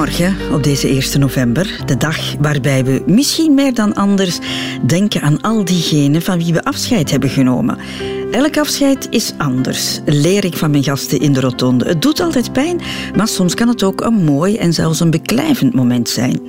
Goedemorgen op deze 1 november, de dag waarbij we misschien meer dan anders denken aan al diegenen van wie we afscheid hebben genomen. Elk afscheid is anders, leer ik van mijn gasten in de rotonde. Het doet altijd pijn, maar soms kan het ook een mooi en zelfs een beklijvend moment zijn.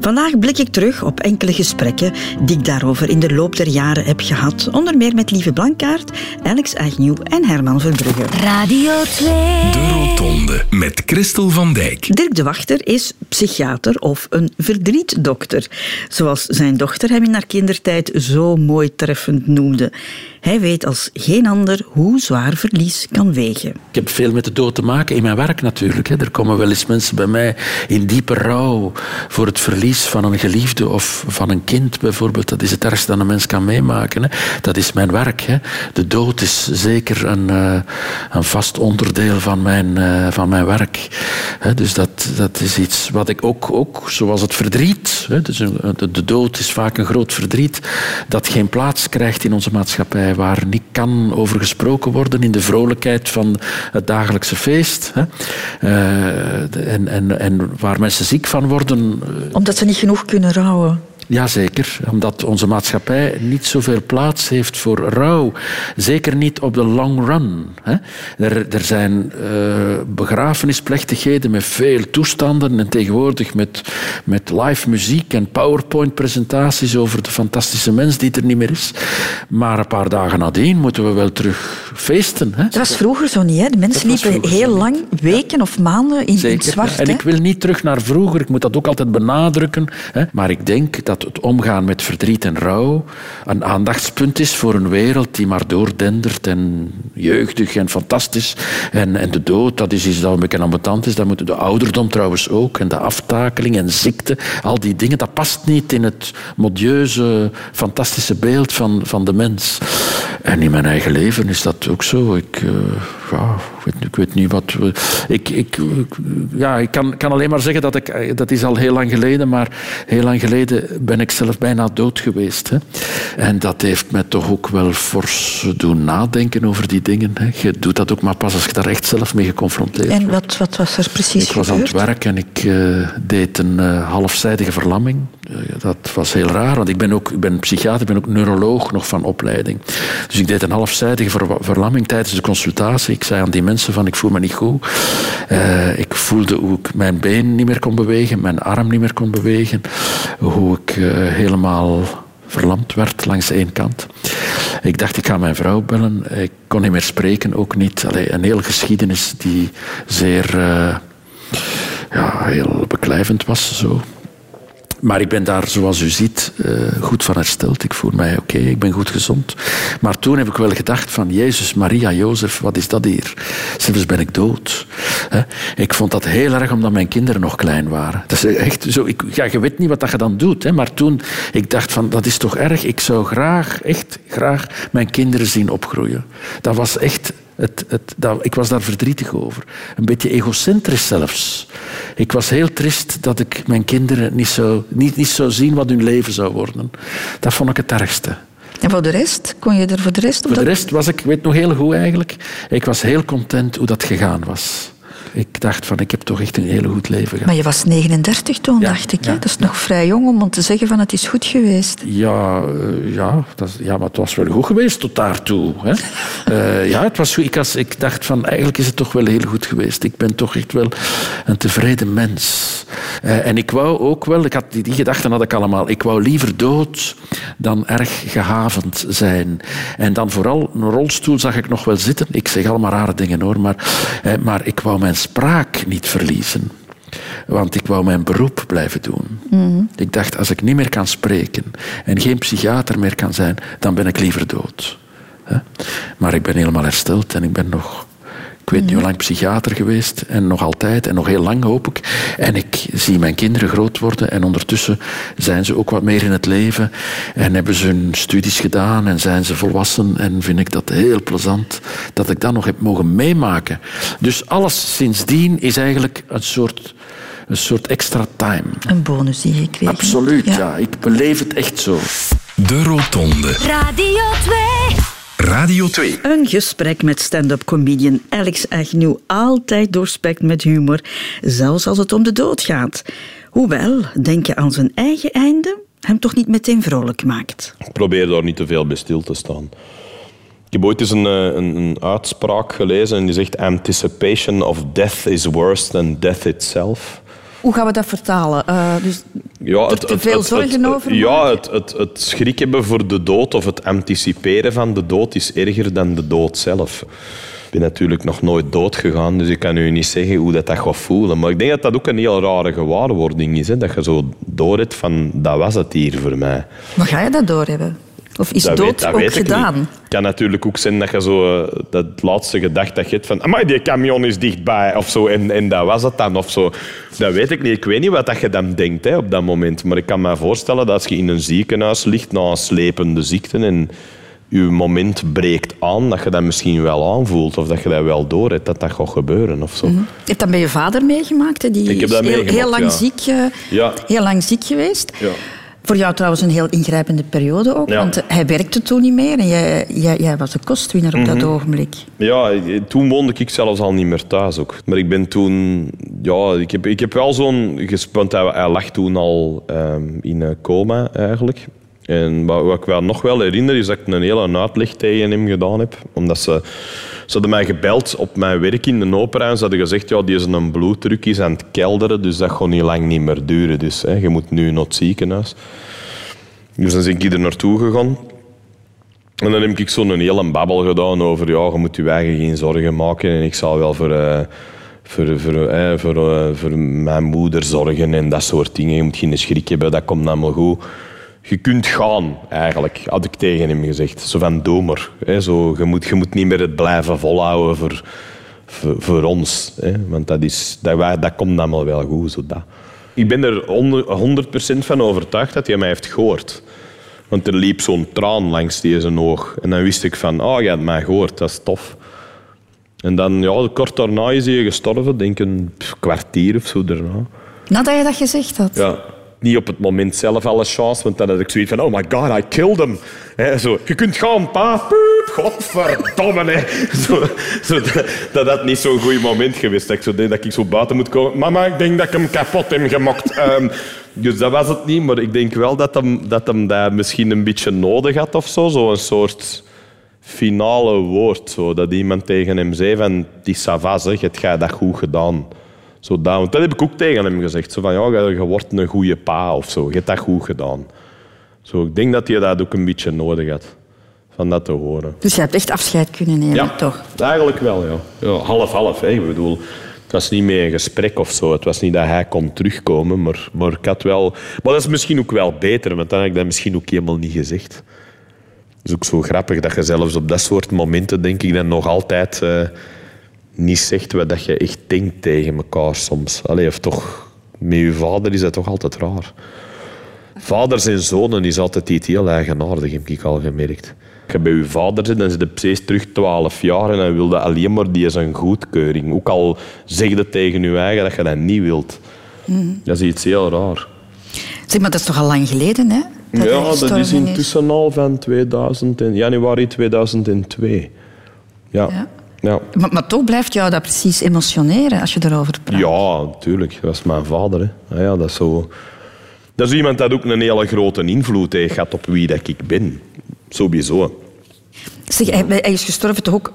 Vandaag blik ik terug op enkele gesprekken die ik daarover in de loop der jaren heb gehad. Onder meer met Lieve Blankaert, Alex Agnew en Herman Verbrugge. Radio 2. De Rotonde met Christel van Dijk. Dirk de Wachter is psychiater of een verdrietdokter, zoals zijn dochter hem in haar kindertijd zo mooi treffend noemde. Hij weet als geen ander hoe zwaar verlies kan wegen. Ik heb veel met de dood te maken in mijn werk natuurlijk. Er komen wel eens mensen bij mij in diepe rouw voor het verlies van een geliefde of van een kind bijvoorbeeld. Dat is het ergste dat een mens kan meemaken. Dat is mijn werk. De dood is zeker een, eh, een vast onderdeel van mijn, eh, van mijn werk. Dus dat, dat is iets wat ik ook, ook zoals het verdriet. Dus de dood is vaak een groot verdriet dat geen plaats krijgt in onze maatschappij waar niet kan over gesproken worden in de vrolijkheid van het dagelijkse feest. Hè. Uh, en, en, en waar mensen ziek van worden. Eh, Omdat ze niet genoeg kunnen rouwen. Jazeker, omdat onze maatschappij niet zoveel plaats heeft voor rouw. Zeker niet op de long run. Er, er zijn uh, begrafenisplechtigheden met veel toestanden en tegenwoordig met, met live muziek en PowerPoint-presentaties over de fantastische mens die er niet meer is. Maar een paar dagen nadien moeten we wel terug feesten. Hè? Dat was vroeger zo niet. Hè? De mensen liepen heel lang, weken of maanden in, in het zwart. En ik wil niet terug naar vroeger, ik moet dat ook altijd benadrukken. Hè? Maar ik denk dat dat het omgaan met verdriet en rouw een aandachtspunt is voor een wereld die maar doordendert en jeugdig en fantastisch. En, en de dood, dat is iets dat een beetje ambetant is. Dat moet de ouderdom trouwens ook. En de aftakeling en ziekte, al die dingen, dat past niet in het modieuze, fantastische beeld van, van de mens. En in mijn eigen leven is dat ook zo. Ik, uh, ja, ik, weet, niet wat... ik, ik, ja, ik kan, kan alleen maar zeggen dat ik... Dat is al heel lang geleden, maar heel lang geleden ben ik zelf bijna dood geweest. Hè. En dat heeft mij toch ook wel fors doen nadenken over die dingen. Hè. Je doet dat ook maar pas als je daar echt zelf mee geconfronteerd wordt. En wat, wat was er precies Ik was aan het werk en ik uh, deed een uh, halfzijdige verlamming. Uh, dat was heel raar, want ik ben ook ik ben psychiater, ik ben ook neuroloog nog van opleiding. Dus ik deed een halfzijdige ver verlamming tijdens de consultatie. Ik zei aan die mensen van ik voel me niet goed. ik voelde hoe ik mijn been niet meer kon bewegen, mijn arm niet meer kon bewegen. Hoe ik helemaal verlamd werd langs één kant. Ik dacht, ik ga mijn vrouw bellen. Ik kon niet meer spreken, ook niet. Allee, een hele geschiedenis die zeer uh, ja, heel beklijvend was. Zo. Maar ik ben daar, zoals u ziet, uh, goed van hersteld. Ik voel mij oké, ik ben goed gezond. Maar toen heb ik wel gedacht van, Jezus, Maria, Jozef, wat is dat hier? Zelfs ben ik dood. Ik vond dat heel erg omdat mijn kinderen nog klein waren. Dat is echt zo, ik, ja, je weet niet wat dat je dan doet. Maar toen, ik dacht van, dat is toch erg. Ik zou graag, echt graag mijn kinderen zien opgroeien. Dat was echt het, het, dat, ik was daar verdrietig over. Een beetje egocentrisch zelfs. Ik was heel trist dat ik mijn kinderen niet zou, niet, niet zou zien wat hun leven zou worden. Dat vond ik het ergste. En voor de rest? Kon je er voor de rest op Voor de rest was ik, weet nog heel goed eigenlijk, ik was heel content hoe dat gegaan was ik dacht van, ik heb toch echt een hele goed leven gehad. Maar je was 39 toen, dacht ik. Ja, dat is nog vrij jong om te zeggen van, het is goed geweest. Ja, uh, ja, dat, ja maar het was wel goed geweest tot daartoe. Hè. uh, ja, het was goed. Ik, ik dacht van, eigenlijk is het toch wel heel goed geweest. Ik ben toch echt wel een tevreden mens. Uh, en ik wou ook wel, ik had, die, die gedachten had ik allemaal, ik wou liever dood dan erg gehavend zijn. En dan vooral een rolstoel zag ik nog wel zitten. Ik zeg allemaal rare dingen hoor, maar, maar ik wou mijn spraak niet verliezen. Want ik wou mijn beroep blijven doen. Mm. Ik dacht, als ik niet meer kan spreken en geen psychiater meer kan zijn, dan ben ik liever dood. Maar ik ben helemaal hersteld en ik ben nog ik weet niet hoe lang psychiater geweest en nog altijd en nog heel lang hoop ik. En ik zie mijn kinderen groot worden en ondertussen zijn ze ook wat meer in het leven en hebben ze hun studies gedaan en zijn ze volwassen en vind ik dat heel plezant dat ik dat nog heb mogen meemaken. Dus alles sindsdien is eigenlijk een soort, een soort extra time. Een bonus die ik weet. Absoluut, ja. ja. Ik beleef het echt zo. De Rotonde. Radio 2. Radio 2. Een gesprek met stand-up comedian Alex Agnew. Altijd doorspekt met humor, zelfs als het om de dood gaat. Hoewel, denken aan zijn eigen einde hem toch niet meteen vrolijk maakt. Ik probeer daar niet te veel bij stil te staan. Ik heb ooit eens een, eh, een, een uitspraak gelezen en die zegt: Anticipation of death is worse than death itself. Hoe gaan we dat vertalen? Uh, dus ja, er te veel zorgen over Ja, het, het, het schrik hebben voor de dood of het anticiperen van de dood is erger dan de dood zelf. Ik ben natuurlijk nog nooit dood gegaan, dus ik kan u niet zeggen hoe dat, dat gaat voelen. Maar ik denk dat dat ook een heel rare gewaarwording is. Hè? Dat je zo doorhebt van, dat was het hier voor mij. Maar ga je dat doorhebben? Of is dat dood ook gedaan? Het kan natuurlijk ook zijn dat je zo eh, dat laatste gedacht dat je hebt van amai, die camion is dichtbij of zo en, en dat was het dan of zo. Dat weet ik niet. Ik weet niet wat dat je dan denkt hè, op dat moment. Maar ik kan me voorstellen dat als je in een ziekenhuis ligt na een slepende ziekte en je moment breekt aan, dat je dat misschien wel aanvoelt of dat je dat wel door hebt dat dat gaat gebeuren of zo. Mm -hmm. Je hebt dat bij je vader meegemaakt? Die ik heb dat is heel, heel, lang ziek, uh, ja. heel lang ziek geweest. Ja. Voor jou trouwens een heel ingrijpende periode ook, Ja. want hij werkte toen niet meer en jij, jij, jij was de kostwinner op dat Mhm. ogenblik. Ja, toen woonde ik zelfs al niet meer thuis ook. Maar ik ben toen... Ja, ik heb, ik heb wel zo'n... gespunt. Hij, hij lag toen al ehm, in een coma, eigenlijk. En wat, wat ik wel nog wel herinner, is dat ik een hele uitleg tegen hem gedaan heb. Omdat ze... Ze hadden mij gebeld op mijn werk in de opera en ze hadden gezegd ja, die is een bloeddruk is aan het kelderen, dus dat gaat niet lang niet meer duren. Dus hè, je moet nu naar het ziekenhuis. Dus dan ben ik er naartoe gegaan. En dan heb ik zo'n hele babbel gedaan over ja, je moet je eigen geen zorgen maken en ik zal wel voor, eh, voor, voor, eh, voor, eh, voor mijn moeder zorgen en dat soort dingen. Je moet geen schrik hebben, dat komt allemaal goed. Je kunt gaan, eigenlijk, had ik tegen hem gezegd. Zo van domer. Hè, zo, je, moet, je moet niet meer het blijven volhouden voor, voor, voor ons. Hè, want dat, is, dat, dat komt allemaal wel goed. Zo dat. Ik ben er honderd- 100% van overtuigd dat hij mij heeft gehoord. Want er liep zo'n traan langs zijn oog. En dan wist ik van, oh, je hebt mij gehoord, dat is tof. En dan, ja, kort daarna is hij gestorven, denk een kwartier of zo daarna. Nadat je dat gezegd had. Ja. Niet op het moment zelf alle chance, want dan had ik zoiets van, oh my god, I killed him. Zo, je kunt gaan, pa. Godverdomme. Hè. Zo, zo, dat, dat had niet zo'n goed moment geweest. Dat ik zo deed dat ik zo buiten moet komen. Mama, ik denk dat ik hem kapot heb gemokt. Ehm, dus dat was het niet, maar ik denk wel dat hem dat, hem dat misschien een beetje nodig had of zo. Zo een soort finale woord. Dat iemand tegen hem zei van, zeg, het gaat dat goed gedaan. Zo dat, want dat heb ik ook tegen hem gezegd. Zo van, ja, je- wordt een goede pa of zo. Je hebt dat goed gedaan. Zo, ik denk dat hij dat ook een beetje nodig had. Van dat te horen. Dus je hebt echt afscheid kunnen nemen, Ja, toch? eigenlijk wel, ja. ja Half-half, hè. Ik bedoel, het was niet meer een gesprek of zo. Het was niet dat hij kon terugkomen, maar, maar ik had wel... Maar dat is misschien ook wel beter, want dan had ik dat misschien ook helemaal niet gezegd. Het is ook zo grappig dat je zelfs op dat soort momenten, denk ik, dan nog altijd eh, niet zegt wat dat je echt denkt tegen elkaar soms. Allee, of toch, met je vader is dat toch altijd raar. Vaders en zonen is altijd iets heel eigenaardig, heb ik al gemerkt. Als je bij je vader zit, dan zit je precies terug 12 jaar en dan wil je alleen maar die zijn goedkeuring. Ook al zeg je tegen je eigen dat je dat niet wilt. Dat is iets heel raar. Zeg, maar dat is toch al lang geleden, hè? hij ja, dat is intussen al van 2000 en, januari 2002. Ja. Ja. Ja. Maar, maar toch blijft jou dat precies emotioneren als je erover praat. Ja, natuurlijk. Dat was mijn vader. Hè. Ah ja, dat, is zo... dat is iemand dat ook een hele grote invloed heeft gehad op wie dat ik ben. Sowieso. Zeg, hij, hij is gestorven toch ook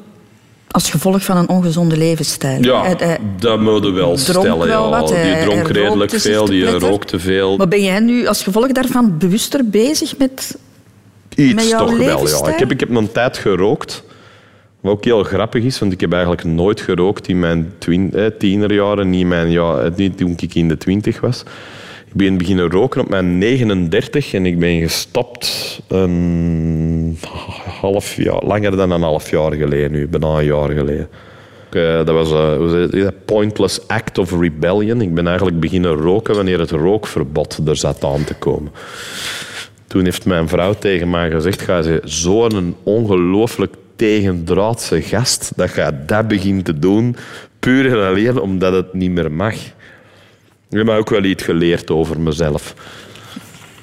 als gevolg van een ongezonde levensstijl? Ja, Hij- hij dat moet je wel stellen. wel ja. wat, die dronk redelijk veel, die rookte veel. Maar ben jij nu als gevolg daarvan bewuster bezig met... met Iets jouw toch wel, ja. levensstijl? Ik heb, ik heb een tijd gerookt. Wat ook heel grappig is, want ik heb eigenlijk nooit gerookt in mijn eh, tienerjaren. Niet, mijn, ja, eh, niet toen ik in de twintig was. Ik ben beginnen roken op mijn 39 en ik ben gestopt een half jaar, langer dan een half jaar geleden nu, bijna een jaar geleden. Eh, dat was een pointless act of rebellion. Ik ben eigenlijk beginnen roken wanneer het rookverbod er zat aan te komen. Toen heeft mijn vrouw tegen mij gezegd: Ga ze zo'n ongelooflijk tegendraadse gast dat je dat begint te doen, puur en alleen omdat het niet meer mag. Ik heb mij ook wel iets geleerd over mezelf.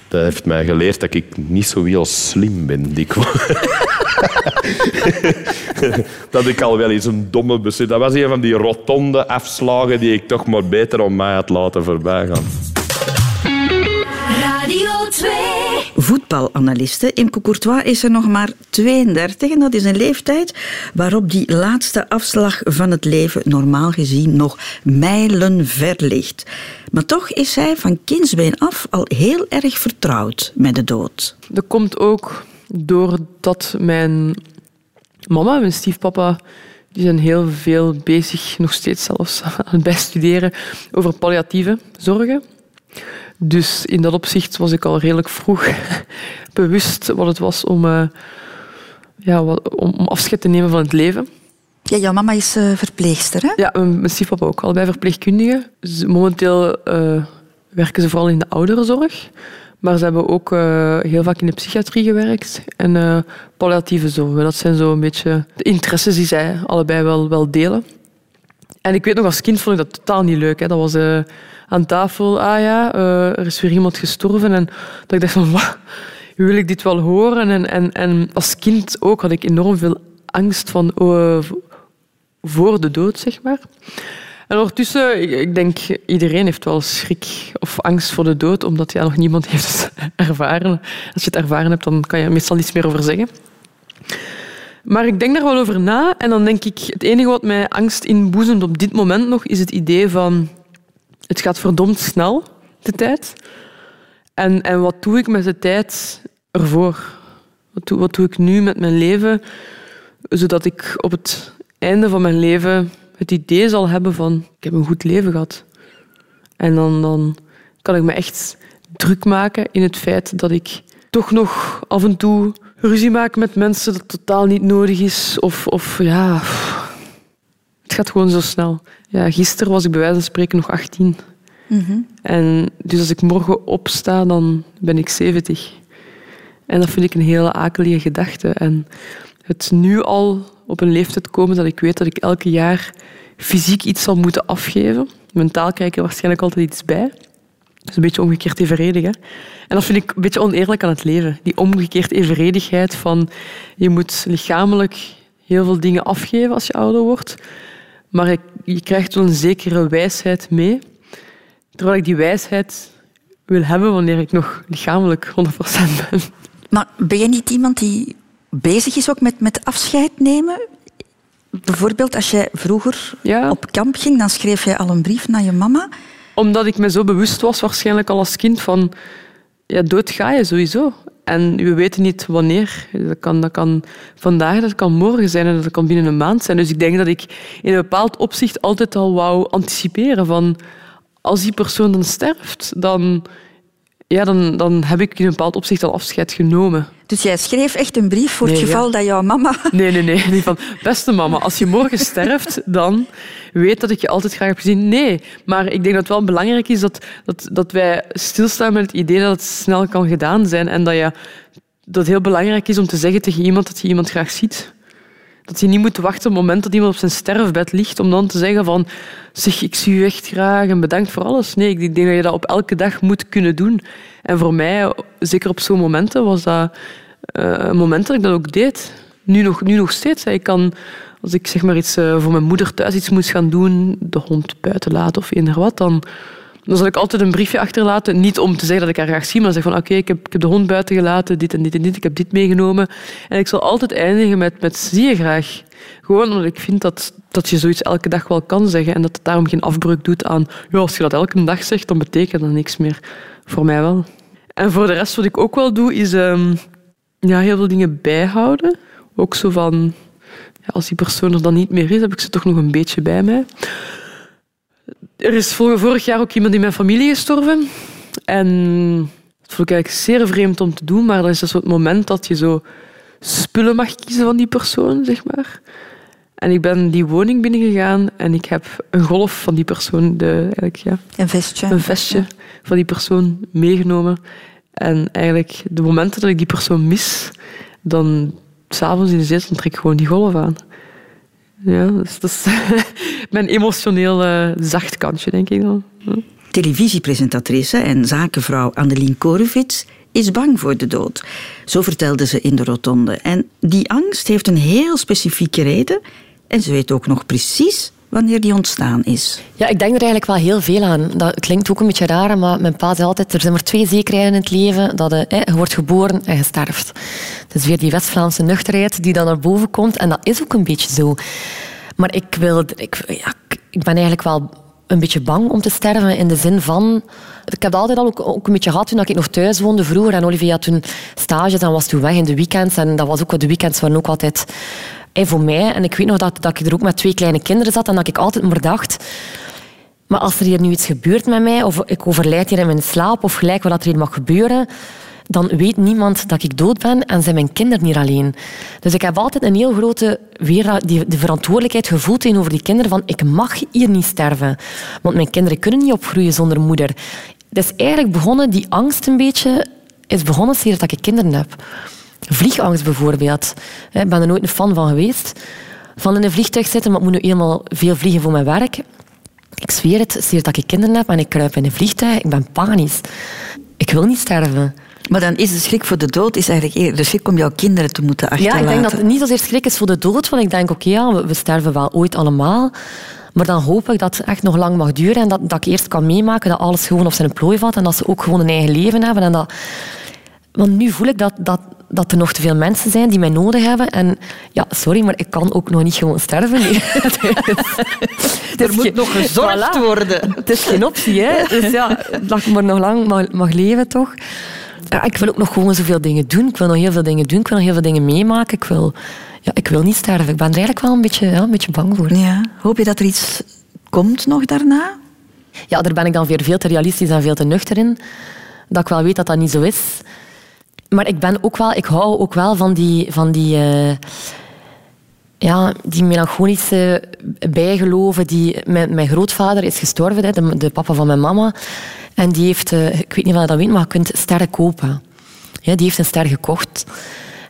Dat heeft mij geleerd dat ik niet zo heel slim ben, dat ik al wel eens een domme beslissing... Dat was een van die rotonde afslagen die ik toch maar beter om mij had laten voorbijgaan. Radio 2. Voetbalanaliste Imke Courtois is er nog maar 32 en dat is een leeftijd waarop die laatste afslag van het leven normaal gezien nog mijlenver ligt. Maar toch is zij van kindsbeen af al heel erg vertrouwd met de dood. Dat komt ook doordat mijn mama, mijn stiefpapa, die zijn heel veel bezig, nog steeds zelfs, aan het over palliatieve zorgen. Dus in dat opzicht was ik al redelijk vroeg bewust wat het was om, uh, ja, om afscheid te nemen van het leven. Ja, jouw mama is uh, verpleegster, hè? Ja, mijn stiefpapa ook. Allebei verpleegkundigen. Dus momenteel uh, werken ze vooral in de ouderenzorg. Maar ze hebben ook heel vaak in de psychiatrie gewerkt. En palliatieve zorg. Dat zijn zo een beetje de interesses die zij allebei wel, wel delen. En ik weet nog, als kind vond ik dat totaal niet leuk. Hè. Dat was aan tafel, ah ja, uh, er is weer iemand gestorven. En dat ik dacht van, wat, wil ik dit wel horen? En, en, en als kind ook had ik enorm veel angst van, uh, voor de dood, zeg maar. En ondertussen, ik, denk, iedereen heeft wel schrik of angst voor de dood, omdat ja, nog niemand heeft ervaren. Als je het ervaren hebt, dan kan je meestal niets meer over zeggen. Maar ik denk daar wel over na en dan denk ik, het enige wat mij angst inboezemt op dit moment nog, is het idee van het gaat verdomd snel, de tijd. En, en wat doe ik met de tijd ervoor? Wat doe, wat doe ik nu met mijn leven, zodat ik op het einde van mijn leven het idee zal hebben van ik heb een goed leven gehad. En dan, dan kan ik me echt druk maken in het feit dat ik toch nog af en toe ruzie maak met mensen dat totaal niet nodig is. Of, of ja, het gaat gewoon zo snel. Ja, gisteren was ik bij wijze van spreken nog 18. Mhm. En dus als ik morgen opsta, dan ben ik 70. En dat vind ik een hele akelige gedachte. En het nu al op een leeftijd komen dat ik weet dat ik elke jaar fysiek iets zal moeten afgeven. Mentaal krijg ik er waarschijnlijk altijd iets bij. Dat is een beetje omgekeerd evenredig. Hè? En dat vind ik een beetje oneerlijk aan het leven. Die omgekeerd evenredigheid van je moet lichamelijk heel veel dingen afgeven als je ouder wordt. Maar je, krijgt wel een zekere wijsheid mee. Terwijl ik die wijsheid wil hebben wanneer ik nog lichamelijk 100% ben. Maar ben je niet iemand die bezig is ook met, met afscheid nemen? Bijvoorbeeld als jij vroeger op kamp ging, dan schreef jij al een brief naar je mama. Omdat ik me zo bewust was, waarschijnlijk al als kind, van ja, dood ga je sowieso. En we weten niet wanneer. Dat kan, dat kan vandaag, dat kan morgen zijn en dat kan binnen een maand zijn. Dus ik denk dat ik in een bepaald opzicht altijd al wou anticiperen van als die persoon dan sterft, dan, ja, dan, dan heb ik in een bepaald opzicht al afscheid genomen. Dus jij schreef echt een brief voor het geval dat jouw mama... Nee, nee, nee. Van, beste mama, als je morgen sterft, dan weet dat ik je altijd graag heb gezien. Nee, maar ik denk dat het wel belangrijk is dat, dat, dat wij stilstaan met het idee dat het snel kan gedaan zijn en dat, je, dat het heel belangrijk is om te zeggen tegen iemand dat je iemand graag ziet. Dat je niet moet wachten op het moment dat iemand op zijn sterfbed ligt om dan te zeggen van zeg, ik zie u echt graag en bedankt voor alles. Nee, ik denk dat je dat op elke dag moet kunnen doen. En voor mij, zeker op zo'n momenten, was dat uh, een moment dat ik dat ook deed. Nu nog, nu nog steeds. Ik kan, als ik zeg maar iets uh, voor mijn moeder thuis iets moest gaan doen, de hond buiten laten of eender wat, dan dan zal ik altijd een briefje achterlaten. Niet om te zeggen dat ik haar graag zie, maar zeg van oké, ik, heb, ik heb de hond buiten gelaten, dit en dit en dit, ik heb dit meegenomen. En ik zal altijd eindigen met, met zie je graag. Gewoon omdat ik vind dat, dat je zoiets elke dag wel kan zeggen en dat het daarom geen afbreuk doet aan ja, als je dat elke dag zegt, dan betekent dat niks meer. Voor mij wel. En voor de rest wat ik ook wel doe, is um, ja, heel veel dingen bijhouden. Ook zo van, ja, als die persoon er dan niet meer is, heb ik ze toch nog een beetje bij mij. Er is vorig jaar ook iemand in mijn familie gestorven. En dat vond ik eigenlijk zeer vreemd om te doen, maar dat is dus het moment dat je zo spullen mag kiezen van die persoon, zeg maar. En ik ben die woning binnengegaan en ik heb een golf van die persoon, de, eigenlijk, ja, een vestje, een vestje van die persoon meegenomen. En eigenlijk, de momenten dat ik die persoon mis, dan s'avonds in de zetel trek ik gewoon die golf aan. Ja, dus dat is mijn emotioneel uh, zacht kantje, denk ik dan. Televisiepresentatrice en zakenvrouw Annelien Korevits is bang voor de dood. Zo vertelde ze in de rotonde. En die angst heeft een heel specifieke reden. En ze weet ook nog precies wanneer die ontstaan is. Ja, ik denk er eigenlijk wel heel veel aan. Dat klinkt ook een beetje raar, maar mijn pa zei altijd, er zijn maar twee zekerheden in het leven. Dat je, je wordt geboren en je sterft. Het is weer die West-Vlaamse nuchterheid die dan naar boven komt. En dat is ook een beetje zo. Maar ik, wil, ik, ja, ik ben eigenlijk wel een beetje bang om te sterven in de zin van... Ik heb dat altijd al ook, ook een beetje gehad toen ik nog thuis woonde vroeger. En Olivia toen stages en was toen weg in de weekends. En dat was ook, de weekends waren ook altijd voor mij. En ik weet nog dat, dat ik er ook met twee kleine kinderen zat en dat ik altijd maar dacht... Maar als er hier nu iets gebeurt met mij, of ik overlijd hier in mijn slaap, of gelijk wat er hier mag gebeuren, dan weet niemand dat ik dood ben en zijn mijn kinderen niet alleen. Dus ik heb altijd een heel grote die, de verantwoordelijkheid gevoeld tegenover die kinderen van ik mag hier niet sterven. Want mijn kinderen kunnen niet opgroeien zonder moeder. Dus eigenlijk begonnen die angst een beetje, is begonnen sinds dat ik kinderen heb. Vliegangst bijvoorbeeld. Ik ben er nooit een fan van geweest. Van in een vliegtuig zitten, maar ik moet nu eenmaal veel vliegen voor mijn werk. Ik zweer het, sinds dat ik kinderen heb en ik kruip in een vliegtuig, ik ben panisch. Ik wil niet sterven. Maar dan is de schrik voor de dood is eigenlijk eerder de schrik om jouw kinderen te moeten achterlaten. Ja, ik denk dat het niet zozeer schrik is voor de dood, want ik denk, oké, ja, we sterven wel ooit allemaal. Maar dan hoop ik dat het echt nog lang mag duren en dat, dat ik eerst kan meemaken dat alles gewoon op zijn plooi valt en dat ze ook gewoon een eigen leven hebben. En dat... Want nu voel ik dat, dat, dat er nog te veel mensen zijn die mij nodig hebben. En ja, sorry, maar ik kan ook nog niet gewoon sterven. er moet nog gezorgd worden. Het is geen optie, hè. Dus ja, dat ik maar nog lang mag, mag leven, toch. Ja, ik wil ook nog gewoon zoveel dingen doen. Ik wil nog heel veel dingen doen. Ik wil nog heel veel dingen meemaken. Ik wil, ja, ik wil niet sterven. Ik ben er eigenlijk wel een beetje, ja, een beetje bang voor. Ja. Hoop je dat er iets komt nog daarna? Ja, daar ben ik dan weer veel te realistisch en veel te nuchter in. Dat ik wel weet dat dat niet zo is. Maar ik ben ook wel, ik hou ook wel van die, van die, uh, ja, die melancholische bijgeloven. Die, mijn, mijn grootvader is gestorven, hè, de, de, papa van mijn mama. En die heeft, uh, ik weet niet of je dat weet, maar je kunt sterren kopen. Ja, die heeft een ster gekocht.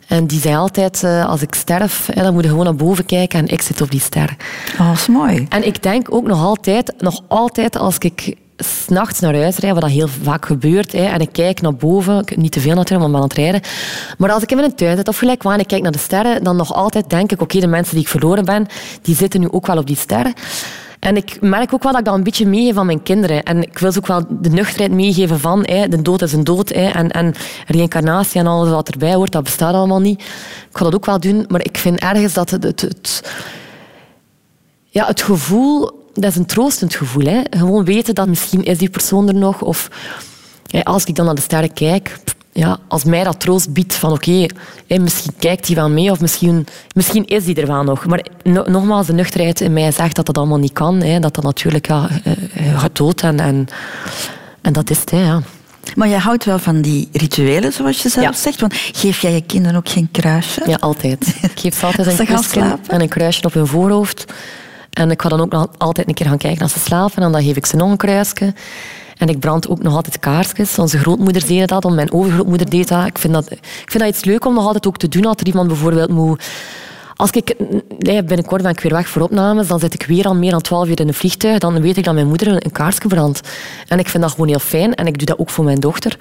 En die zei altijd, uh, als ik sterf, dan moet je gewoon naar boven kijken en ik zit op die ster. Oh, dat is mooi. En ik denk ook nog altijd, nog altijd als ik s'nachts naar huis rijden, wat dat heel vaak gebeurt. Hè, en ik kijk naar boven, niet te veel natuurlijk, maar aan het rijden. Maar als ik in mijn tuin zit of gelijk waar en ik kijk naar de sterren, dan nog altijd denk ik, oké, de mensen die ik verloren ben, die zitten nu ook wel op die sterren. En ik merk ook wel dat ik dat een beetje meegeef aan mijn kinderen. En ik wil ze ook wel de nuchterheid meegeven van hè, de dood is een dood. Hè, en, en reïncarnatie en alles wat erbij hoort, dat bestaat allemaal niet. Ik ga dat ook wel doen, maar ik vind ergens dat het, het, het ja, het gevoel dat is een troostend gevoel. Hè? Gewoon weten dat misschien is die persoon er nog. Of als ik dan naar de sterren kijk, ja, als mij dat troost biedt van oké, misschien kijkt hij wel mee of misschien, misschien is hij er wel nog. Maar nogmaals, de nuchterheid in mij zegt dat dat allemaal niet kan. Hè, dat dat natuurlijk ja, uh, gaat dood en, en, en dat is het. Hè, ja. Maar je houdt wel van die rituelen, zoals je zelf zegt. Want geef jij je kinderen ook geen kruisje? Ja, altijd. Ik geef ze altijd een kusje en een kruisje op hun voorhoofd. En ik ga dan ook nog altijd een keer gaan kijken als ze slapen. En dan geef ik ze nog een kruisje. En ik brand ook nog altijd kaarsjes. Onze grootmoeder deed dat, mijn overgrootmoeder deed dat. Ik vind dat, ik vind dat iets leuk om nog altijd ook te doen. Als er iemand bijvoorbeeld moet... Als ik binnenkort ben ik weer weg voor opnames, dan zit ik weer al meer dan twaalf uur in een vliegtuig. Dan weet ik dat mijn moeder een kaarsje brandt. En ik vind dat gewoon heel fijn. En ik doe dat ook voor mijn dochter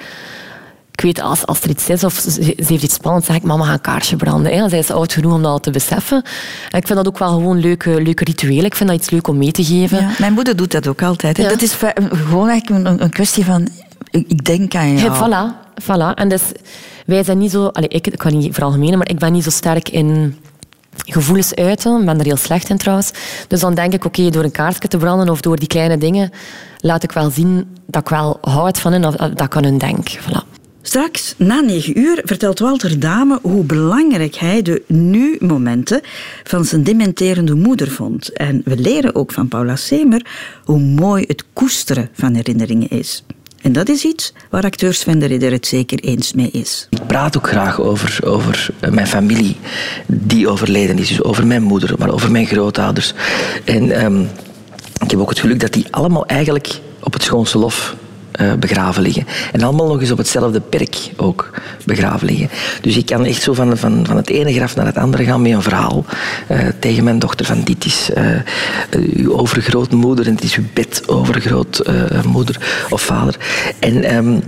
ik weet, als, als er iets is of ze, heeft iets spannends, zeg ik, mama, ga een kaarsje branden. Hè. Zij is oud genoeg om dat te beseffen. En ik vind dat ook wel gewoon leuke, leuke rituelen. Ik vind dat iets leuk om mee te geven. Ja, mijn moeder doet dat ook altijd. Dat is gewoon eigenlijk een, een kwestie van, ik denk aan jou. Ja, voilà, voilà. En dus, wij zijn niet zo... Allez, ik, ik kan niet veralgemenen, maar ik ben niet zo sterk in gevoelens uiten. Ik ben er heel slecht in trouwens. Dus dan denk ik, oké, door een kaartje te branden of door die kleine dingen, laat ik wel zien dat ik wel houd van hen of dat ik aan hun denk. Voilà. Straks, na negen uur, vertelt Walter Dame hoe belangrijk hij de nu-momenten van zijn dementerende moeder vond. En we leren ook van Paula Semer hoe mooi het koesteren van herinneringen is. En dat is iets waar acteur Sven de Ridder het zeker eens mee is. Ik praat ook graag over, over mijn familie die overleden is. Dus over mijn moeder, maar over mijn grootouders. En um, ik heb ook het geluk dat die allemaal eigenlijk op het schoonste lof uh, begraven liggen. En allemaal nog eens op hetzelfde perk ook begraven liggen. Dus ik kan echt zo van, van, van het ene graf naar het andere gaan met een verhaal uh, tegen mijn dochter van dit is uh, uw overgrootmoeder en dit is uw bed overgrootmoeder of vader. En um,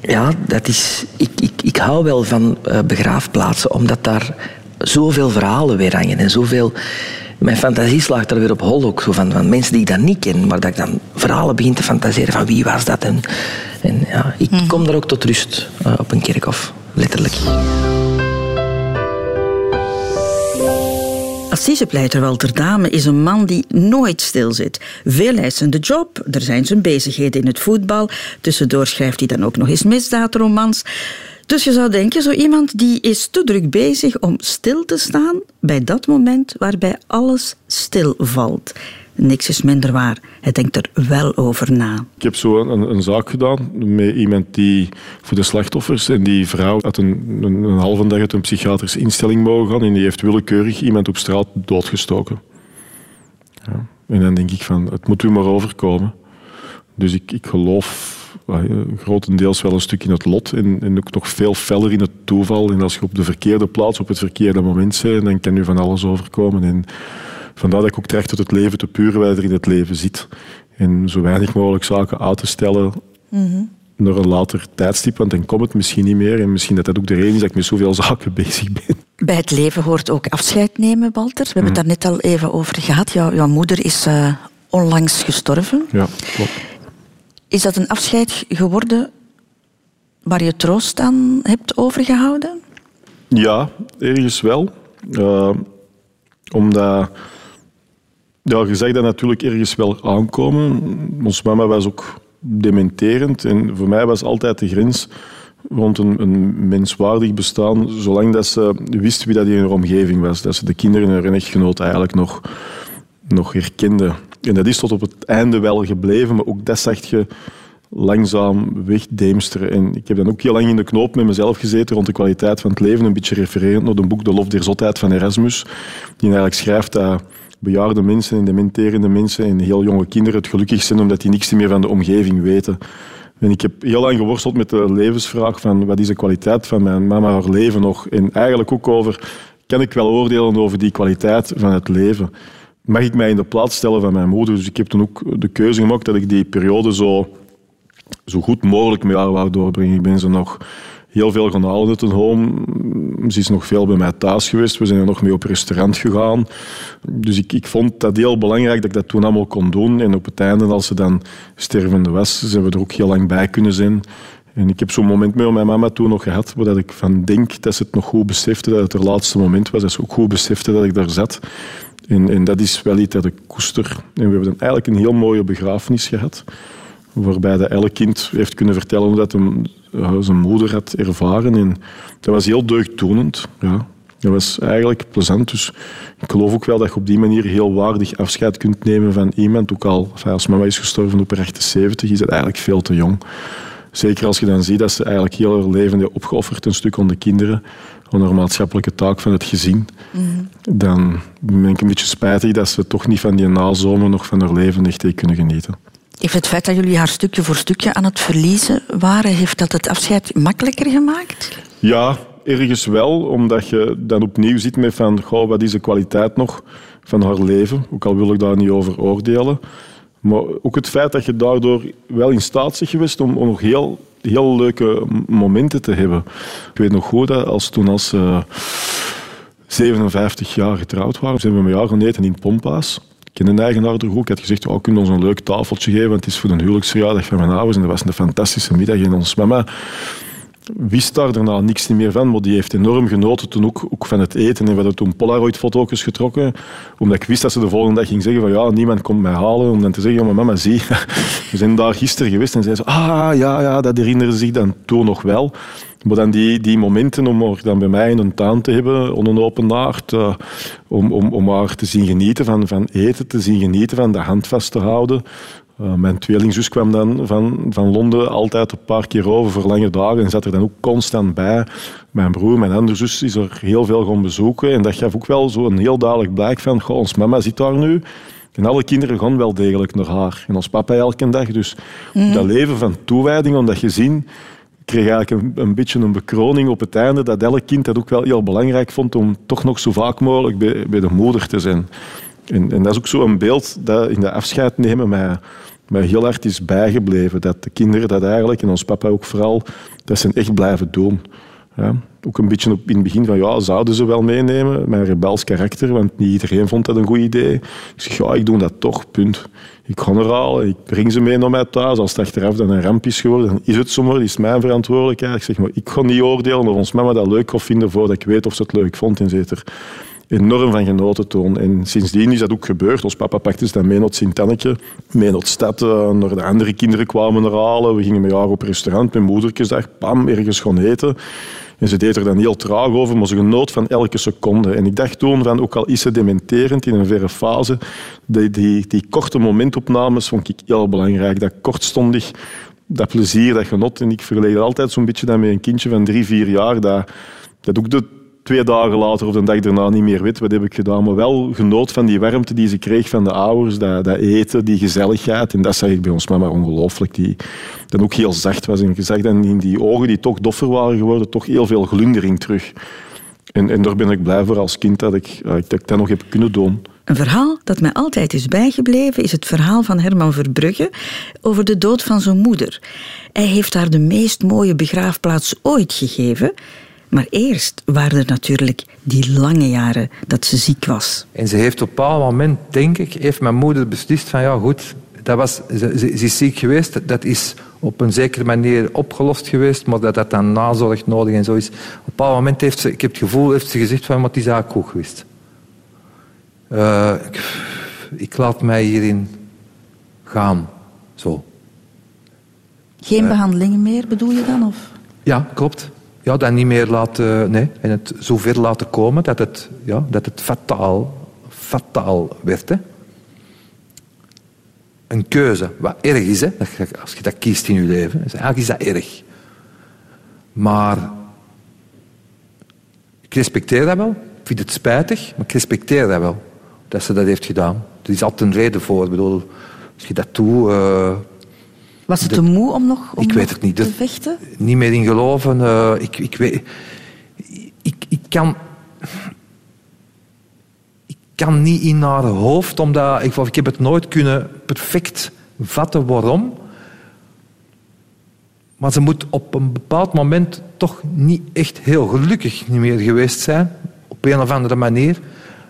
Ja, dat is, ik, ik, ik hou wel van begraafplaatsen, omdat daar zoveel verhalen weer hangen en zoveel... Mijn fantasie slaagt er weer op hol ook, zo van, van mensen die ik dan niet ken, maar dat ik dan verhalen begin te fantaseren van wie was dat. En, en ja, ik hmm. kom daar ook tot rust uh, op een kerkhof, letterlijk. Assisepleiter Walter Dame is een man die nooit stilzit. Veel eisende job, er zijn zijn bezigheden in het voetbal. Tussendoor schrijft hij dan ook nog eens misdaadromans. Dus je zou denken, zo iemand die is te druk bezig om stil te staan bij dat moment waarbij alles stilvalt. Niks is minder waar. Hij denkt er wel over na. Ik heb zo een, een zaak gedaan met iemand die voor de slachtoffers en die vrouw had een, een, halve dag uit een psychiatrische instelling mogen gaan en die heeft willekeurig iemand op straat doodgestoken. Ja. En dan denk ik van, het moet u maar overkomen. Dus ik, ik geloof grotendeels wel een stuk in het lot en, en, ook nog veel feller in het toeval. En als je op de verkeerde plaats, op het verkeerde moment bent, dan kan je van alles overkomen. En vandaar dat ik ook terecht tot het leven te pure wijze in het leven zit. En zo weinig mogelijk zaken uit te stellen mm naar een later tijdstip, want dan komt het misschien niet meer. En misschien dat dat ook de reden is dat ik met zoveel zaken bezig ben. Bij het leven hoort ook afscheid nemen, Walter. We hebben het daar net al even over gehad. Jouw, jouw moeder is uh, onlangs gestorven. Ja, klopt. Is dat een afscheid geworden waar je troost aan hebt overgehouden? Ja, ergens wel. Uh, omdat... Ja, je zag dat natuurlijk ergens wel aankomen. Ons mama was ook dementerend. En voor mij was altijd de grens rond een, een, menswaardig bestaan, zolang dat ze wist wie dat in haar omgeving was. Dat ze de kinderen en hun echtgenoot eigenlijk nog, nog herkende. En dat is tot op het einde wel gebleven, maar ook dat zag je langzaam wegdeemsteren. En ik heb dan ook heel lang in de knoop met mezelf gezeten rond de kwaliteit van het leven, een beetje refererend naar een boek De Lof der Zotheid van Erasmus, die eigenlijk schrijft dat bejaarde mensen en dementerende mensen en heel jonge kinderen het gelukkig zijn omdat die niks meer van de omgeving weten. En ik heb heel lang geworsteld met de levensvraag van wat is de kwaliteit van mijn mama haar leven nog? En eigenlijk ook over, kan ik wel oordelen over die kwaliteit van het leven? Mag ik mij in de plaats stellen van mijn moeder? Dus ik heb toen ook de keuze gemaakt dat ik die periode zo, zo goed mogelijk met haar wou doorbrengen. Ik ben ze nog heel veel gaan halen uit een home. Ze is nog veel bij mij thuis geweest. We zijn er nog mee op restaurant gegaan. Dus ik, ik vond dat heel belangrijk dat ik dat toen allemaal kon doen. En op het einde, als ze dan stervende was, zijn we er ook heel lang bij kunnen zijn. En ik heb zo'n moment met mijn mama toen nog gehad, waar ik van denk dat ze het nog goed besefte, dat het haar laatste moment was. Dat ze ook goed besefte dat ik daar zat. En, en dat is wel iets dat ik koester. En we hebben eigenlijk een heel mooie begrafenis gehad waarbij dat elk kind heeft kunnen vertellen hoe dat hem, eh, zijn moeder had ervaren. En dat was heel deugdtonend. Ja. Dat was eigenlijk plezant. Dus ik geloof ook wel dat je op die manier heel waardig afscheid kunt nemen van iemand. Ook al, als mama is gestorven op 78, is dat eigenlijk veel te jong. Zeker als je dan ziet dat ze eigenlijk heel haar leven heeft opgeofferd, een stuk aan de kinderen, haar maatschappelijke taak van het gezin. Mm Dan ben ik een beetje spijtig dat ze toch niet van die nazomer nog van haar leven echt kunnen genieten. Heeft het feit dat jullie haar stukje voor stukje aan het verliezen waren, heeft dat het afscheid makkelijker gemaakt? Ja, ergens wel, omdat je dan opnieuw zit met van, goh, wat is de kwaliteit nog van haar leven? Ook al wil ik daar niet over oordelen. Maar ook het feit dat je daardoor wel in staat bent geweest om, nog heel, heel leuke momenten te hebben. Ik weet nog goed dat als toen als uh, eh, 57 jaar getrouwd waren, zijn we met jou gaan in Pompa's ken de eigenaar er goed. Ik had gezegd, oh, kunnen ons een leuk tafeltje geven, want het is voor de huwelijksverjaardag van mijn ouders. En dat was een fantastische middag. En ons mama wist daar daarna niks meer van, maar die heeft enorm genoten toen ook, ook van het eten. En we hadden toen Polaroid-foto's getrokken, omdat ik wist dat ze de volgende dag ging zeggen van ja, niemand komt mij halen. Om dan te zeggen, ja, mama, zie, we zijn daar gisteren geweest. En zei ze, ah, ja, ja, dat herinneren ze zich dan toen nog wel. Maar dan die, die momenten om haar dan bij mij in een tuin te hebben, onder een open nacht, uh, om, om, om haar te zien genieten van, van eten, te zien genieten van de hand vast te houden. Uh, mijn tweelingzus kwam dan van, van Londen altijd een paar keer over voor lange dagen en zat er dan ook constant bij. Mijn broer, mijn andere zus, is er heel veel gaan bezoeken en dat gaf ook wel zo een heel duidelijk blijk van, goh, ons mama zit daar nu. En alle kinderen gaan wel degelijk naar haar. En ons papa elke dag. Dus mm dat leven van toewijding, omdat je zien kreeg eigenlijk een, een, beetje een bekroning op het einde dat elk kind dat ook wel heel belangrijk vond om toch nog zo vaak mogelijk bij, bij de moeder te zijn. En, en dat is ook zo een beeld dat in de afscheid nemen mij, heel hard is bijgebleven. Dat de kinderen dat eigenlijk, en ons papa ook vooral, dat ze echt blijven doen. Ja, ook een beetje op, in het begin van, ja, zouden ze wel meenemen? Mijn rebels karakter, want niet iedereen vond dat een goed idee. Ik zeg, ja, ik doe dat toch, punt. Ik ga er al, ik breng ze mee naar mij thuis. Als het achteraf dan een ramp is geworden, dan is het zomaar, dat is mijn verantwoordelijkheid. Ik zeg, maar ik ga niet oordelen of ons mama dat leuk gaat vinden voordat ik weet of ze het leuk vond. En enorm van genoten toon. En sindsdien is dat ook gebeurd. Ons papa pakte ze dan mee naar Sint-Anneke, mee naar de stad, uh, naar de andere kinderen kwamen er halen. We gingen met haar op restaurant, met moederkesdag, pam, ergens gaan eten. En ze deed er dan heel traag over, maar ze genoot van elke seconde. En ik dacht toen van, ook al is ze dementerend in een verre fase, die, die, die korte momentopnames vond ik heel belangrijk. Dat kortstondig, dat plezier, dat genot. En ik verleed altijd zo'n beetje dat met een kindje van drie, vier jaar, dat, dat ook de twee dagen later of de dag daarna niet meer weet wat heb ik gedaan. Maar wel genoot van die warmte die ze kreeg van de ouders, dat, dat eten, die gezelligheid. En dat zag ik bij ons mama ongelooflijk. Die dan ook heel zacht was. En je zag dan in die ogen die toch doffer waren geworden, toch heel veel glundering terug. En, en daar ben ik blij voor als kind dat ik, dat ik dat nog heb kunnen doen. Een verhaal dat mij altijd is bijgebleven is het verhaal van Herman Verbrugge over de dood van zijn moeder. Hij heeft haar de meest mooie begraafplaats ooit gegeven maar eerst waren er natuurlijk die lange jaren dat ze ziek was. En ze heeft op een bepaald moment, denk ik, heeft mijn moeder beslist van ja goed, dat was, ze, ze, is ziek geweest, dat is op een zekere manier opgelost geweest, maar dat dat dan nazorg nodig en zo is. Op een bepaald moment heeft ze, ik heb het gevoel, heeft ze gezegd van wat die zaak goed geweest. Uh, ik, ik laat mij hierin gaan, zo. Geen uh, behandelingen meer, bedoel je dan? Of? Ja, klopt ja, dat niet meer laten, nee, en het zover laten komen dat het, ja, dat het fataal, fataal werd. Hè. Een keuze, wat erg is, hè, als je dat kiest in je leven. Eigenlijk is dat erg. Maar ik respecteer dat wel. Ik vind het spijtig, maar ik respecteer dat wel. Dat ze dat heeft gedaan. Er is altijd een reden voor. Ik bedoel, als je dat doet... Uh, was het te moe om nog, om ik weet het niet. te vechten? Niet meer in geloven. Uh, ik, ik, weet, ik, ik, kan... Ik kan niet in haar hoofd, omdat... Ik, ik heb het nooit kunnen perfect vatten waarom. Maar ze moet op een bepaald moment toch niet echt heel gelukkig niet meer geweest zijn. Op een of andere manier.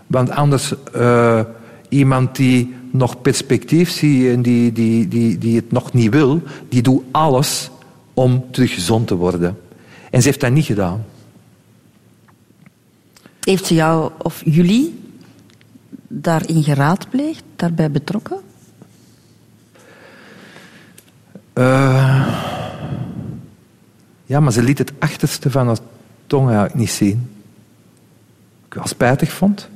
Want anders... Uh, iemand die nog perspectief zie en die, die, die, die het nog niet wil, die doet alles om terug gezond te worden. En ze heeft dat niet gedaan. Heeft ze jou of jullie daarin geraadpleegd, daarbij betrokken? Uh, ja, maar ze liet het achterste van haar tong eigenlijk niet zien. Ik wel spijtig vond.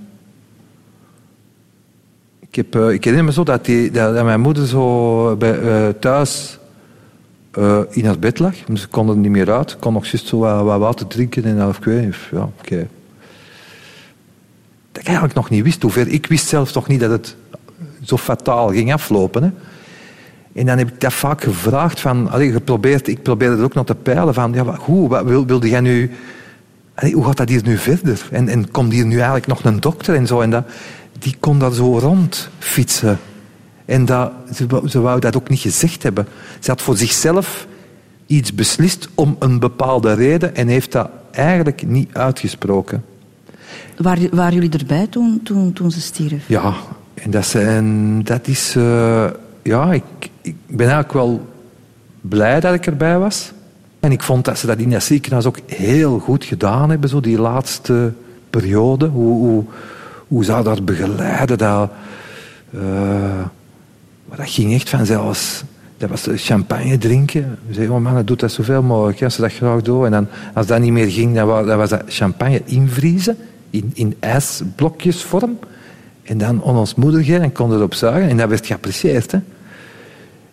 Ik, heb, uh, ik herinner me zo dat, die, dat, mijn moeder zo bij, uh, thuis uh, in het bed lag. Ze kon er niet meer uit. Kon nog zo wat, wat water drinken en kwijt. Ja, okay. Dat ik eigenlijk nog niet wist. Hoever. Ik wist zelfs nog niet dat het zo fataal ging aflopen. Hè. En dan heb ik dat vaak gevraagd. Van, allee, geprobeerd, ik probeerde er ook nog te peilen van... Ja, hoe, wat, wilde jij nu... Allee, hoe gaat dat hier nu verder? En, en komt hier nu eigenlijk nog een dokter en zo? En dat, die kon daar zo rond fietsen. En dat, ze, ze wou dat ook niet gezegd hebben. Ze had voor zichzelf iets beslist om een bepaalde reden en heeft dat eigenlijk niet uitgesproken. Waren, waren jullie erbij toen, toen, toen ze stierf? Ja, en dat, zijn, dat is... Uh, ja, ik, ik ben eigenlijk wel blij dat ik erbij was. En ik vond dat ze dat in dat ziekenhuis ook heel goed gedaan hebben, zo die laatste periode. Hoe, hoe, hoe zou dat begeleiden? Dat, uh, maar dat ging echt vanzelfs. Dat was champagne drinken. We zeiden, oh man, doet dat zoveel mogelijk, als ze dat graag doen. En dan, als dat niet meer ging, dan was, dat champagne invriezen, in, in ijsblokjesvorm. En dan on ons moeder geven en kon erop zuigen. En dat werd geapprecieerd.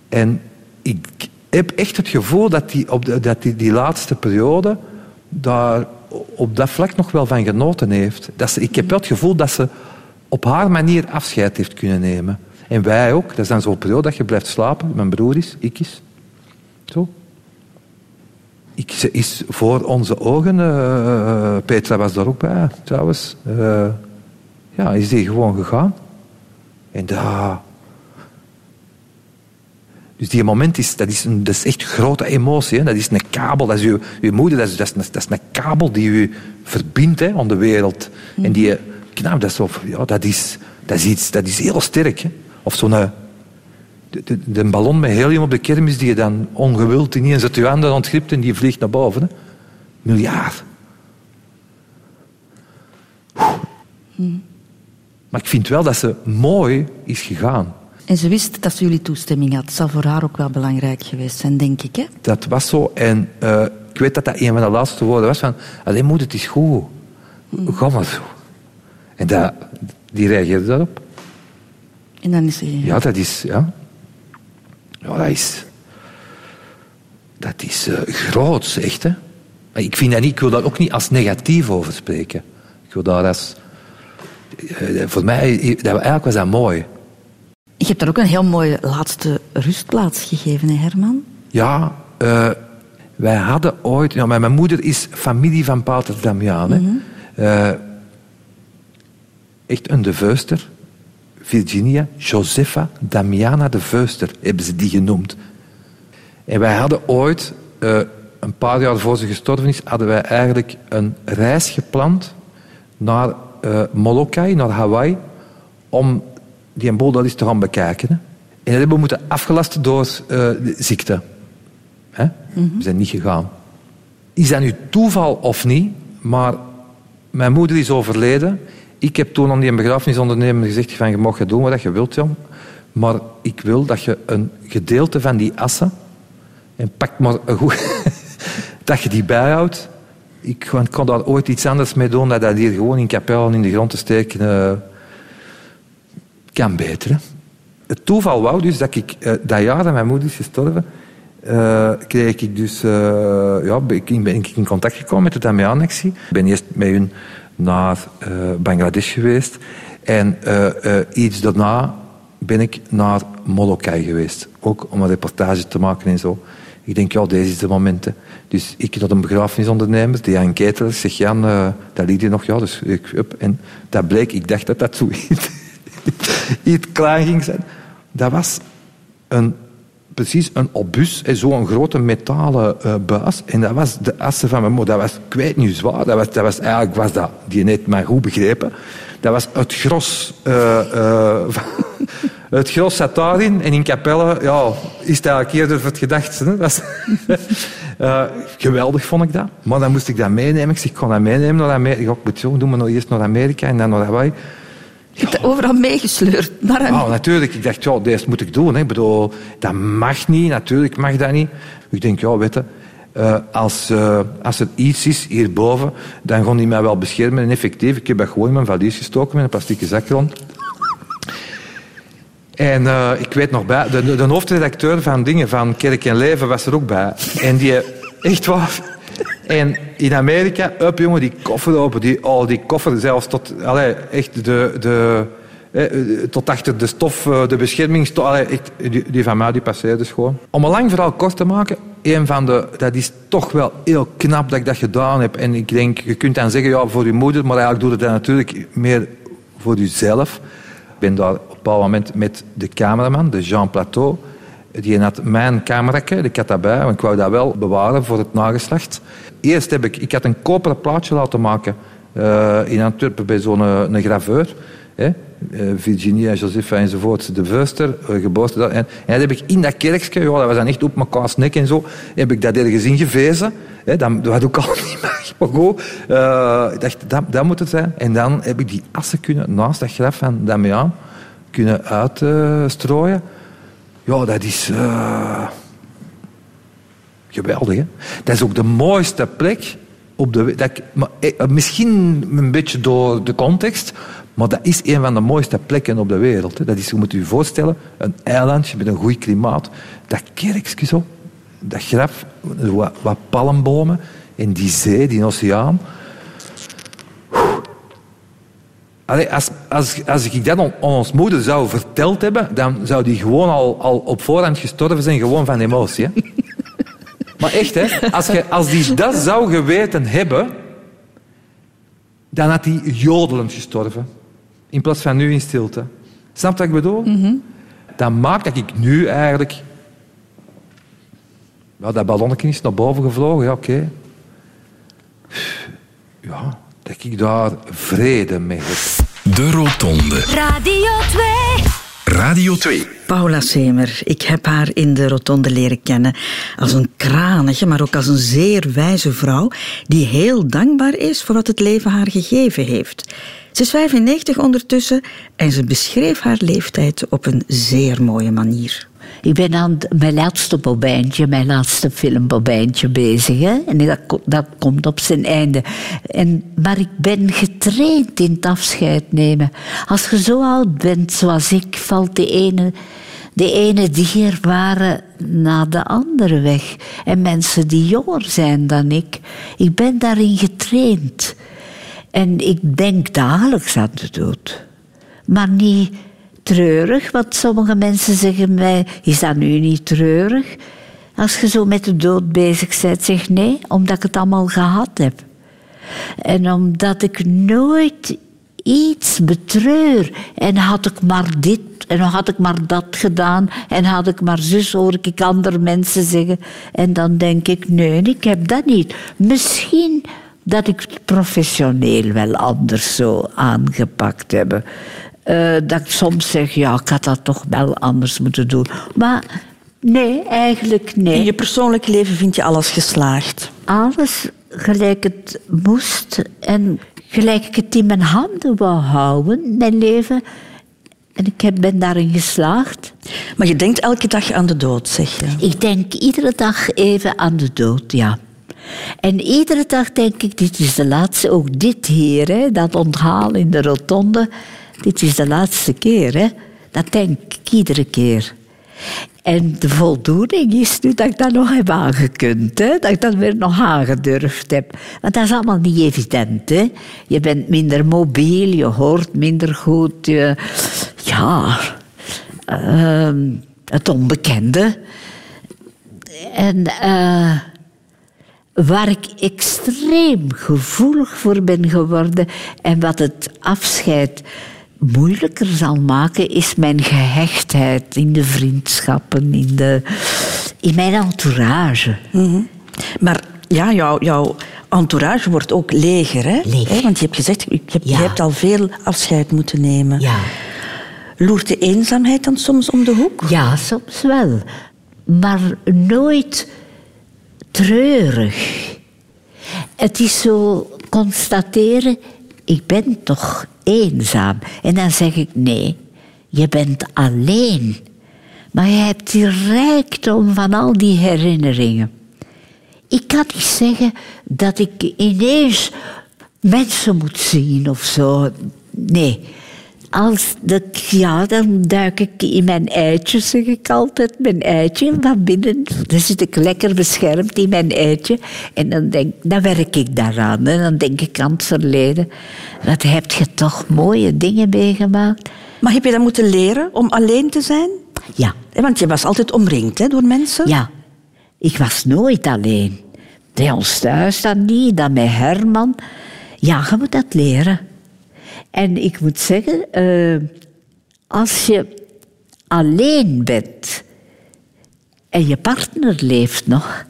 En ik heb echt het gevoel dat die, op de, dat die, die laatste periode daar op dat vlak nog wel van genoten heeft. Dat ze, ik heb wel het gevoel dat ze op haar manier afscheid heeft kunnen nemen. En wij ook. Dat is dan zo'n periode dat je blijft slapen. Mijn broer is, ik is. Zo. Ik, ze is voor onze ogen, uh, Petra was daar ook bij trouwens, uh, ja, is die gewoon gegaan. En daar... Dus die moment is, dat is, een, dat is echt grote emotie. Hè. Dat is een kabel, dat is uw, uw moeder, dat is, dat, is een, dat is een kabel die u verbindt hè, aan de wereld. En die, knap, dat is, of, ja, dat is, dat is iets, dat is heel sterk. Hè. Of zo'n eh, de, de, de ballon met helium op de kermis die je dan ongewild ineens uit je handen ontglipt en die vliegt naar boven. Hè. Miljard. Maar ik vind wel dat ze mooi is gegaan. En ze wist dat ze jullie toestemming had. Dat zal voor haar ook wel belangrijk geweest zijn, denk ik. Hè? Dat was zo. En uh, ik weet dat dat een van de laatste woorden was van... Alleen moet het is goed. Ga maar zo. En dat, die reageerde daarop. En dan is ze... Ja, dat is... Ja, ja dat is... Dat is uh, groots, echt. Hè? Maar ik, vind dat niet, ik wil daar ook niet als negatief over spreken. Ik wil daar als... Uh, voor mij dat, eigenlijk was dat mooi. Je hebt daar ook een heel mooie laatste rustplaats gegeven, hè, Herman? Ja, uh, wij hadden ooit... Ja, mijn moeder is familie van Pater Damian. Mm -hmm. uh, echt een de Veuster. Virginia Josepha Damiana de Veuster hebben ze die genoemd. En wij hadden ooit, uh, een paar jaar voor ze gestorven is, hadden wij eigenlijk een reis gepland naar Molokai, naar Hawaii, om die boel dat eens te gaan bekijken. Hè. En dat hebben we moeten afgelasten door uh, de ziekte. Hè? Mm -hmm. We zijn niet gegaan. Is dat nu toeval of niet? Maar mijn moeder is overleden. Ik heb toen aan die begrafenisondernemer gezegd van je mag doen wat je wilt, Jan. Maar ik wil dat je een gedeelte van die assen en pak maar een goed, dat je die bijhoudt. Ik kan daar ooit iets anders mee doen dan dat hier gewoon in kapel in de grond te steken. Uh, kan beter. Het toeval wou dus dat ik uh, dat jaar dat mijn moeder is gestorven, uh, kreeg ik dus, uh, ja, ben ben ik in contact gekomen met de Damian-actie. Ik ben eerst met hun naar Bangladesh geweest en iets daarna ben ik naar Molokai geweest. Ook om een reportage te maken en zo. Ik denk, ja, deze is de momenten. Dus ik tot een begrafenisondernemer, die Jan Keteler, zeg Jan, dat liet je nog, ja, dus ik. En dat bleek, ik dacht dat dat zoiets iets klein ging zijn. Dat was een, precies een obus, zo'n grote metalen uh, buis. En dat was de assen van mijn moeder. Dat was, weet niet zwaar, dat was, dat was eigenlijk was dat, die net maar goed begrepen. Dat was het gros. Uh, het gros zat daarin en in Capelle ja, is het eigenlijk eerder voor het gedacht. Hè? Dat geweldig vond ik dat. Maar dan moest ik dat meenemen. Ik zeg, kon dat meenemen naar Amerika. Ik moet zo doen, nou eerst naar Amerika en dan naar Hawaii. Hebt het overal meegesleurd. Naar oh, natuurlijk. Ik dacht, ja, deze moet ik doen. Hè. Ik bedoel, dat mag niet. Natuurlijk mag dat niet. Ik denk, ja, weet je, uh, als, uh, als er iets is hierboven, dan gaan die mij wel beschermen. En effectief, ik heb dat gewoon in mijn valies gestoken met een plastieke zak rond. En uh, ik weet nog bij, de, de hoofdredacteur van dingen van Kerk en Leven was er ook bij. En die, echt waar, en in Amerika, up jongen, die koffer open. Die, oh, die koffer zelfs tot, allee, echt de, de, eh, tot achter de stof, de beschermingsstof. Allee, echt, die, die, van mij die passeerde gewoon. Om een lang verhaal kort te maken, een van de, dat is toch wel heel knap dat ik dat gedaan heb. En ik denk, je kunt dan zeggen, ja, voor je moeder, maar eigenlijk doe je dat natuurlijk meer voor jezelf. Ik ben daar op een bepaald moment met de cameraman, de Jean Plateau, die had mijn camerakke, ik had dat bij, want ik wou dat wel bewaren voor het nageslacht. Eerst heb ik, ik had een koperen plaatje laten maken uh, in Antwerpen bij zo'n een graveur. Hè? Uh, Virginia, Josepha enzovoort, de Veuster, uh. En, en dat heb ik in dat kerkje, ja, dat was dan echt op mekaars nek en zo, heb ik dat ergens ingevezen. Hè? Dat, dat had ook al niet meer. Maar goed, ik dacht, dat, dat moet het zijn. En dan heb ik die assen kunnen, naast dat graf van Damian, kunnen uitstrooien. Ja, dat is uh, geweldig. Hè? Dat is ook de mooiste plek op de dat maar, eh, Misschien een beetje door de context, maar dat is een van de mooiste plekken op de wereld. Hè? Dat is, je moet je voorstellen, een eilandje met een goed klimaat. Dat kerkje zo, dat graf, wat, wat palmbomen en die zee, die oceaan. Allee, als, als, als ik dat aan ons moeder zou verteld hebben, dan zou die gewoon al, al op voorhand gestorven zijn, gewoon van emotie. Hè? maar echt, hè, als, je, als die dat zou geweten hebben, dan had die jodelend gestorven. In plaats van nu in stilte. Snap je wat ik bedoel? Mm -hmm. Dat maakt dat ik nu eigenlijk Ja, dat ballonnetje is naar boven gevlogen, ja, oké. Ja, dat ik daar vrede mee heb. De Rotonde. Radio 2. Radio 2. Paula Semer, ik heb haar in de Rotonde leren kennen als een kranige, maar ook als een zeer wijze vrouw die heel dankbaar is voor wat het leven haar gegeven heeft. Ze is 95 ondertussen en ze beschreef haar leeftijd op een zeer mooie manier. Ik ben aan mijn laatste bobijntje, mijn laatste filmbobijntje bezig. Hè? En dat, dat komt op zijn einde. En, maar ik ben getraind in het afscheid nemen. Als je zo oud bent zoals ik, valt de ene, de ene dierbare na de andere weg. En mensen die jonger zijn dan ik, ik ben daarin getraind. En ik denk dagelijks aan de dood. Maar niet treurig, want sommige mensen zeggen mij, is dat nu niet treurig? Als je zo met de dood bezig bent, zeg nee, omdat ik het allemaal gehad heb. En omdat ik nooit iets betreur. En had ik maar dit en had ik maar dat gedaan en had ik maar zus, hoor ik andere mensen zeggen. En dan denk ik, nee, ik heb dat niet. Misschien dat ik het professioneel wel anders zo aangepakt heb. Uh, dat ik soms zeg, ja, ik had dat toch wel anders moeten doen. Maar nee, eigenlijk nee. In je persoonlijk leven vind je alles geslaagd? Alles gelijk het moest en gelijk ik het in mijn handen wou houden, mijn leven. En ik ben daarin geslaagd. Maar je denkt elke dag aan de dood, zeg je? Ik denk iedere dag even aan de dood, ja. En iedere dag denk ik, dit is de laatste, ook dit hier, hè, dat onthaal in de rotonde. Dit is de laatste keer, hè. Dat denk ik iedere keer. En de voldoening is nu dat ik dat nog heb aangekund. Hè? Dat ik dat weer nog aangedurfd heb. Want dat is allemaal niet evident. Hè? Je bent minder mobiel, je hoort minder goed. Je, ja, uh, het onbekende. En uh, waar ik extreem gevoelig voor ben geworden en wat het afscheid moeilijker zal maken, is mijn gehechtheid in de vriendschappen, in, de, in mijn entourage. Mhm. Maar ja, jouw, jouw entourage wordt ook leger, hè? Leeg. Want je hebt gezegd, je hebt, je hebt al veel afscheid moeten nemen. Ja. Loert de eenzaamheid dan soms om de hoek? Ja, soms wel. Maar nooit treurig. Het is zo constateren, ik ben toch eenzaam. En dan zeg ik, nee, je bent alleen. Maar je hebt die rijkdom van al die herinneringen. Ik kan niet zeggen dat ik ineens mensen moet zien of zo. Nee, als dat, ja, dan duik ik in mijn eitje, zeg ik altijd. Mijn eitje van binnen. Dan zit ik lekker beschermd in mijn eitje. En dan, denk, dan werk ik daaraan. En dan denk ik aan het verleden. Wat heb je toch mooie dingen meegemaakt. Maar heb je dat moeten leren om alleen te zijn? Ja. Want je was altijd omringd hè, door mensen? Ja. Ik was nooit alleen. Bij ons thuis dan niet, dan met Herman. Ja, je moet dat leren. En ik moet zeggen, uh, als je alleen bent en je partner leeft nog,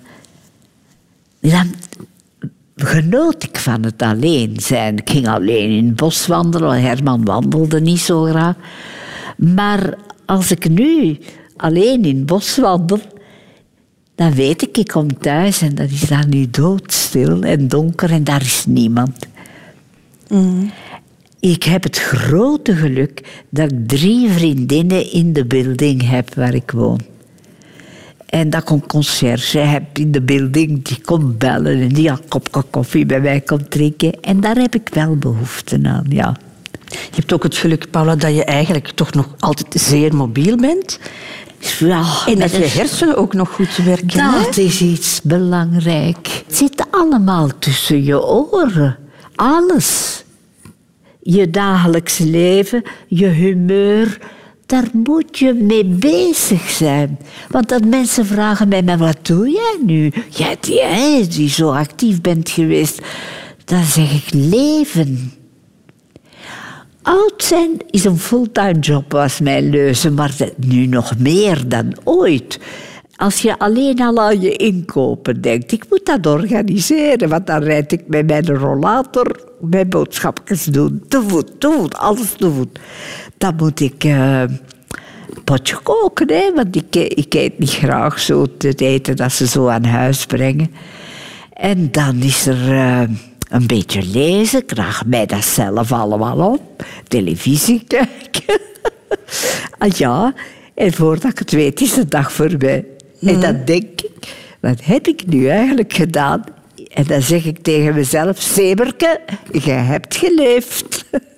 dan genoot ik van het alleen zijn. Ik ging alleen in het bos wandelen, Herman wandelde niet zo graag. Maar als ik nu alleen in het bos wandel, dan weet ik, ik kom thuis en dat is daar nu doodstil en donker en daar is niemand. Mm. Ik heb het grote geluk dat ik drie vriendinnen in de building heb waar ik woon. En dat ik een conciërge heb in de building die komt bellen en die een kopje koffie bij mij komt drinken. En daar heb ik wel behoefte aan, ja. Je hebt ook het geluk, Paula, dat je eigenlijk toch nog altijd zeer mobiel bent. Ja, en dat je hersenen ook nog goed werken. Dat is iets belangrijk. Het zit allemaal tussen je oren. Alles je dagelijks leven, je humeur, daar moet je mee bezig zijn. Want dat mensen vragen mij, maar wat doe jij nu? Jij die, die zo actief bent geweest. Dan zeg ik leven. Oud zijn is een fulltime job, was mijn leuze, maar nu nog meer dan ooit. Als je alleen al aan je inkopen denkt, ik moet dat organiseren, want dan rijd ik met mijn rollator mijn boodschapjes doen. Te voet, te voet, alles te voet. Dan moet ik uh, potje koken, hè, want ik, ik eet niet graag zo te eten dat ze zo aan huis brengen. En dan is er uh, een beetje lezen, ik draag mij dat zelf allemaal op. Televisie kijken. ah ja, en voordat ik het weet is de dag voorbij. En Mhm. dan denk ik, wat heb ik nu eigenlijk gedaan? En dan zeg ik tegen mezelf, Zeberke, je hebt geleefd.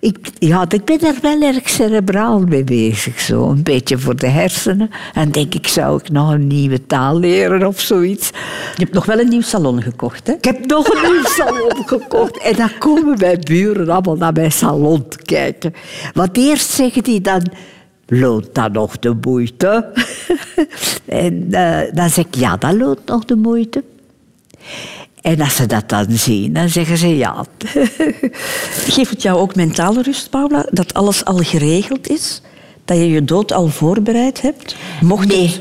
Ik, ja, ik ben er wel erg cerebraal mee bezig, zo. Een beetje voor de hersenen. En denk ik, zou ik nog een nieuwe taal leren of zoiets? Je hebt nog wel een nieuw salon gekocht, hè? Ik heb nog een nieuw salon gekocht. En dan komen mijn buren allemaal naar mijn salon te kijken. Want eerst zeggen die dan... Loont dat nog de moeite? en eh, dan zeg ik, ja, dat loont nog de moeite. En als ze dat dan zien, dan zeggen ze ja. Geeft het jou ook mentale rust, Paula, dat alles al geregeld is? Dat je je dood al voorbereid hebt? Mocht nee. het...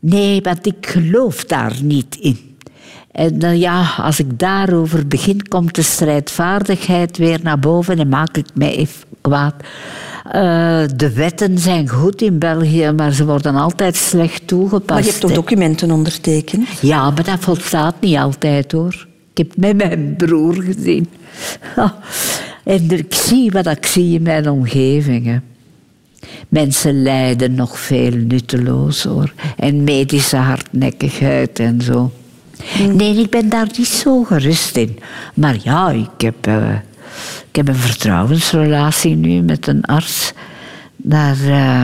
Nee, want ik geloof daar niet in. En eh, ja, als ik daarover begin, komt de strijdvaardigheid weer naar boven en maak ik mij even kwaad. Eh, de wetten zijn goed in België, maar ze worden altijd slecht toegepast. Maar je hebt toch documenten ondertekend? Ja, maar dat volstaat niet altijd hoor. Ik heb het met mijn broer gezien. En ik zie wat ik zie in mijn omgeving. hè. Mensen lijden nog veel nutteloos hoor. En medische hardnekkigheid en zo. Nee, ik ben daar niet zo gerust in. Maar ja, ik heb, eh, ik heb een vertrouwensrelatie nu met een arts. Daar, eh,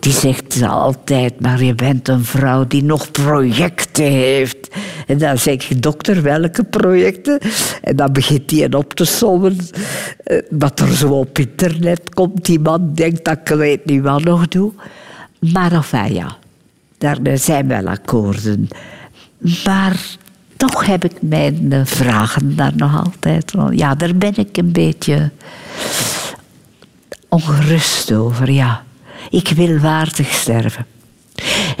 die zegt altijd, maar je bent een vrouw die nog projecten heeft. En dan zeg ik, dokter, welke projecten? En dan begint hij op te sommen. eh, Wat er zo op internet komt. Die man denkt dat ik weet niet wat nog doe. Maar enfin, ja, daar zijn wel akkoorden. Maar toch heb ik mijn eh, vragen daar nog altijd. Ja, daar ben ik een beetje ongerust over, ja. Ik wil waardig sterven.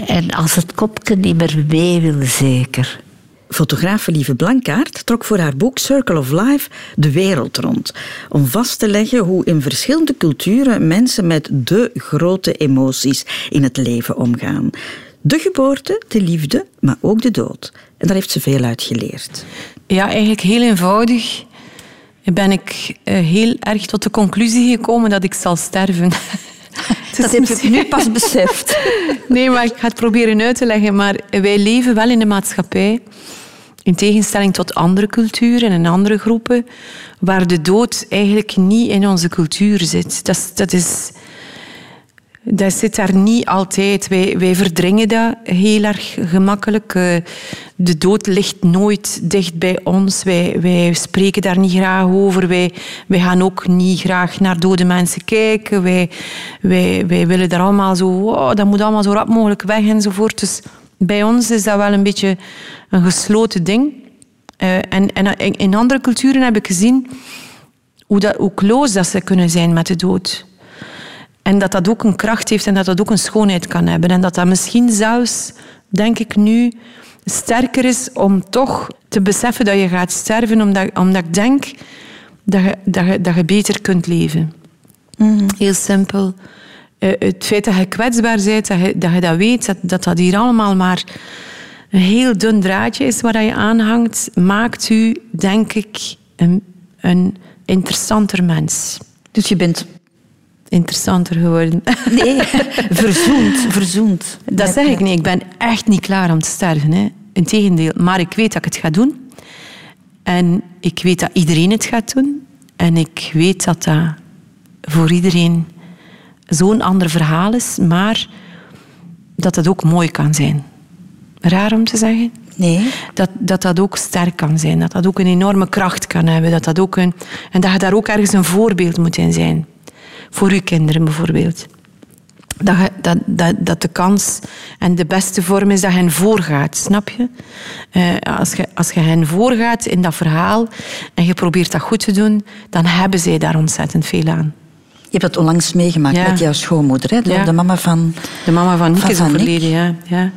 En als het kopje niet meer mee wil, zeker. Fotografe Lieve Blankaert trok voor haar boek Circle of Life de wereld rond. Om vast te leggen hoe in verschillende culturen mensen met de grote emoties in het leven omgaan. De geboorte, de liefde, maar ook de dood. En daar heeft ze veel uit geleerd. Ja, eigenlijk heel eenvoudig ben ik eh, heel erg tot de conclusie gekomen dat ik zal sterven. Dat heb je nu pas beseft. Nee, maar ik ga het proberen uit te leggen. Maar wij leven wel in de maatschappij, in tegenstelling tot andere culturen en andere groepen, waar de dood eigenlijk niet in onze cultuur zit. Dat, is- dat is... Dat zit daar niet altijd. Wij, wij verdringen dat heel erg gemakkelijk. Eh, De dood ligt nooit dicht bij ons. Wij, wij spreken daar niet graag over. Wij, wij gaan ook niet graag naar dode mensen kijken. Wij, wij, wij willen daar allemaal zo... Wow, dat moet allemaal zo rap mogelijk weg enzovoort. Dus bij ons is dat wel een beetje een gesloten ding. Eh, en, en in- andere culturen heb ik gezien hoe, dat, dat ze kunnen zijn met de dood. En dat dat ook een kracht heeft en dat dat ook een schoonheid kan hebben. En dat dat misschien zelfs, denk ik nu, sterker is om toch te beseffen dat je gaat sterven, omdat, omdat ik denk dat je, dat, je, dat je beter kunt leven. Heel simpel. Eh, het feit dat je kwetsbaar bent, dat je dat, je dat weet, dat, dat dat hier allemaal maar een heel dun draadje is waar je aanhangt, maakt u, denk ik, een, een interessanter mens. Dus je bent interessanter geworden. Nee, verzoend, verzoend. Dat zeg ik niet. Ik ben echt niet klaar om te sterven. Hè. Integendeel. Maar ik weet dat ik het ga doen. En ik weet dat iedereen het gaat doen. En ik weet dat dat voor iedereen zo'n ander verhaal is. Maar dat het ook mooi kan zijn. Raar om te zeggen? Nee. Dat, dat dat ook sterk kan zijn. Dat dat ook een enorme kracht kan hebben. Dat dat ook een, en dat je daar ook ergens een voorbeeld moet in zijn. Voor uw kinderen bijvoorbeeld. Dat, je, dat, dat, dat de kans en de beste vorm is dat je hen voorgaat, snap je? Eh, als je? Als je hen voorgaat in dat verhaal en je probeert dat goed te doen, dan hebben zij daar ontzettend veel aan. Je hebt het onlangs meegemaakt Ja. met jouw schoonmoeder, hè? De, Ja. de mama van... De mama van Nick Van is overleden, ja. ja.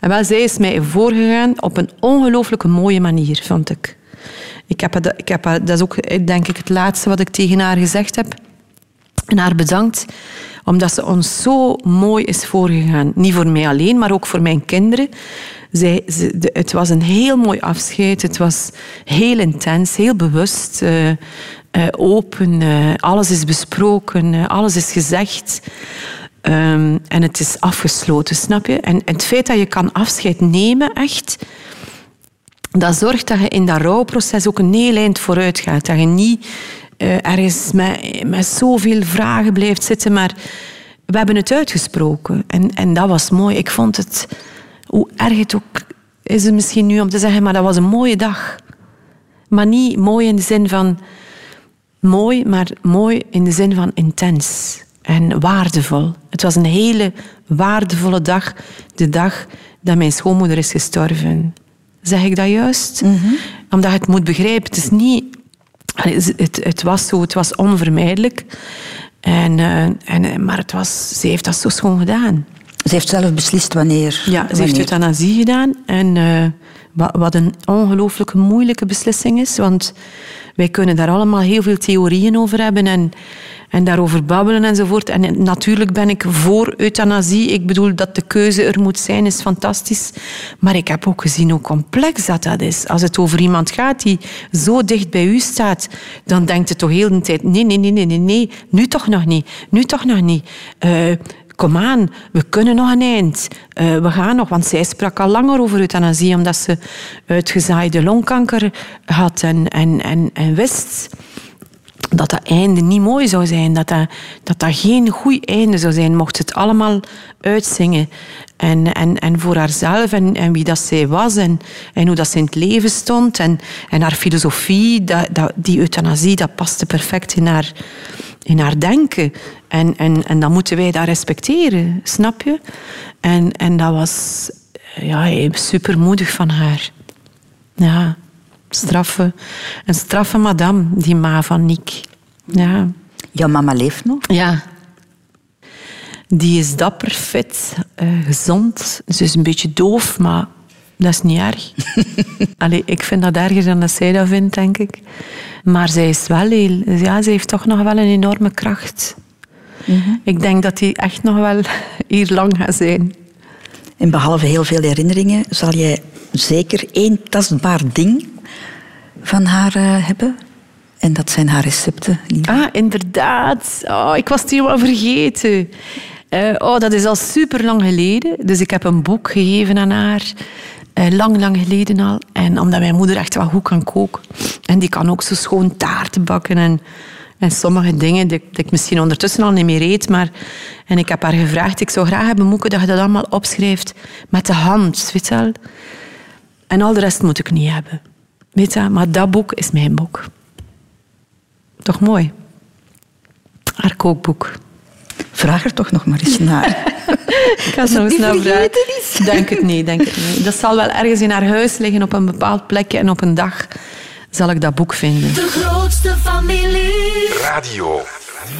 En wel, zij is mij voorgegaan op een ongelooflijke mooie manier, vond ik. Ik heb, het- ik heb, dat is ook, denk ik, het laatste wat ik tegen haar gezegd heb. En haar bedankt, omdat ze ons zo mooi is voorgegaan. Niet voor mij alleen, maar ook voor mijn kinderen. Zij, het was een heel mooi afscheid. Het was heel intens, heel bewust, eh, eh, open. eh, alles is besproken, alles is gezegd. Ehm, en het is afgesloten, snap je? En, en het feit dat je kan afscheid nemen, echt, dat zorgt dat je in dat rouwproces ook een heel eind vooruit gaat. Dat je niet eh, ergens met, met zoveel vragen blijft zitten, maar we hebben het uitgesproken. En, en dat was mooi. Ik vond het, hoe erg het ook is het misschien nu om te zeggen, maar dat was een mooie dag. Maar niet mooi in de zin van mooi, maar mooi in de zin van intens en waardevol. Het was een hele waardevolle dag, de dag dat mijn schoonmoeder is gestorven. Zeg ik dat juist? Omdat je het moet begrijpen. Het is niet... Het, het was zo, het was onvermijdelijk. En, eh, en, eh, maar het was, ze heeft dat zo schoon gedaan. Ze heeft zelf beslist wanneer. Ja, ze heeft euthanasie gedaan. En eh, wat, wat een ongelooflijke moeilijke beslissing is. Want wij kunnen daar allemaal heel veel theorieën over hebben en, en daarover babbelen enzovoort. En natuurlijk ben ik voor euthanasie. Ik bedoel, dat de keuze er moet zijn, is fantastisch. Maar ik heb ook gezien hoe complex dat, dat is. Als het over iemand gaat die zo dicht bij u staat, dan denkt het toch heel de tijd... Nee, nee, nee, nee, nee, nee. Nu toch nog niet. Nu toch nog niet. Eh, kom aan, we kunnen nog een eind. Eh, we gaan nog, want zij sprak al langer over euthanasie, omdat ze uitgezaaide longkanker had en, en, en, en wist dat dat einde niet mooi zou zijn, dat dat, dat, geen goed einde zou zijn, mocht ze het allemaal uitzingen. En, en, en voor haarzelf en, en wie dat zij was en, en hoe dat ze in het leven stond en, en haar filosofie, dat, dat, die euthanasie, dat paste perfect in haar, in haar denken. En, en, en dan moeten wij dat respecteren, snap je? En, en dat was ja, supermoedig van haar. Ja, straffe, een straffe madame, die ma van Nick. Ja. Jouw mama leeft nog? Ja. Die is dapper, fit, eh, gezond. Ze is een beetje doof, maar dat is niet erg. Allee, ik vind dat erger dan dat zij dat vindt, denk ik. Maar zij is wel heel... Ja, ze heeft toch nog wel een enorme kracht. Ik denk dat die echt nog wel hier lang gaat zijn. En behalve heel veel herinneringen, zal jij zeker één tastbaar ding van haar eh, hebben. En dat zijn haar recepten. Ah, inderdaad. Oh, ik was het helemaal vergeten. Eh, oh, dat is al super lang geleden. Dus ik heb een boek gegeven aan haar. eh, lang, lang geleden al. En omdat mijn moeder echt wel goed kan koken. En die kan ook zo schoon taarten bakken. En, en sommige dingen die, die ik misschien ondertussen al niet meer eet. Maar, en ik heb haar gevraagd, ik zou graag hebben, Moeke, dat je dat allemaal opschrijft met de hand. Weet je wel? En al de rest moet ik niet hebben. Weet je, maar dat boek is mijn boek. Toch mooi? Haar kookboek. Vraag er toch nog maar eens naar. Ik ga zo eens naar vragen. Denk het niet, denk het niet. Dat zal wel ergens in haar huis liggen op een bepaald plekje en op een dag zal ik dat boek vinden. De grootste familie. Radio.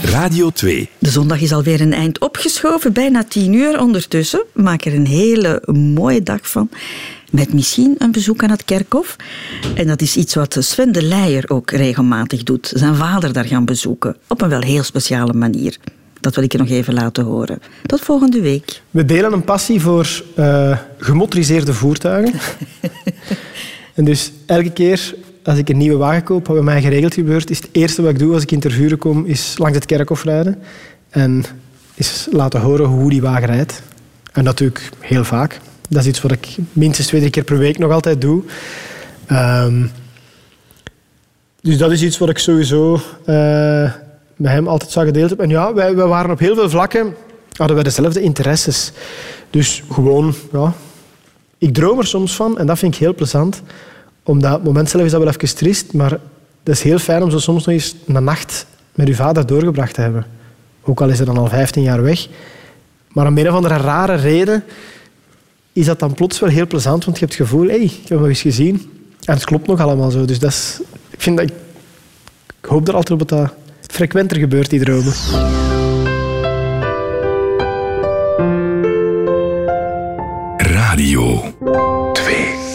Radio 2. De zondag is alweer een eind opgeschoven, bijna tien uur ondertussen. Maak er een hele mooie dag van. Met misschien een bezoek aan het kerkhof. En dat is iets wat Sven de Leijer ook regelmatig doet. Zijn vader daar gaan bezoeken. Op een wel heel speciale manier. Dat wil ik je nog even laten horen. Tot volgende week. We delen een passie voor eh, gemotoriseerde voertuigen. en dus elke keer als ik een nieuwe wagen koop, wat bij mij geregeld gebeurt, is het eerste wat ik doe als ik in Tervuren kom, is langs het kerkhof rijden. En is laten horen hoe die wagen rijdt. En dat doe ik heel vaak. Dat is iets wat ik minstens twee, drie keer per week nog altijd doe. Ehm, dus dat is iets wat ik sowieso eh, met hem altijd zou gedeeld hebben. En ja, wij, wij waren op heel veel vlakken, hadden wij dezelfde interesses. Dus gewoon, ja, ik droom er soms van en dat vind ik heel plezant. Omdat het moment zelf is dat wel even triest, maar het is heel fijn om zo soms nog eens een nacht met uw vader doorgebracht te hebben. Ook al is hij dan al 15 jaar weg. Maar om een of andere rare reden is dat dan plots wel heel plezant, want je hebt het gevoel, hé, hey, ik heb nog eens gezien. En het klopt nog allemaal zo. Dus dat is, ik, vind dat, ik, ik hoop er altijd op dat dat frequenter gebeurt, die dromen. Radio 2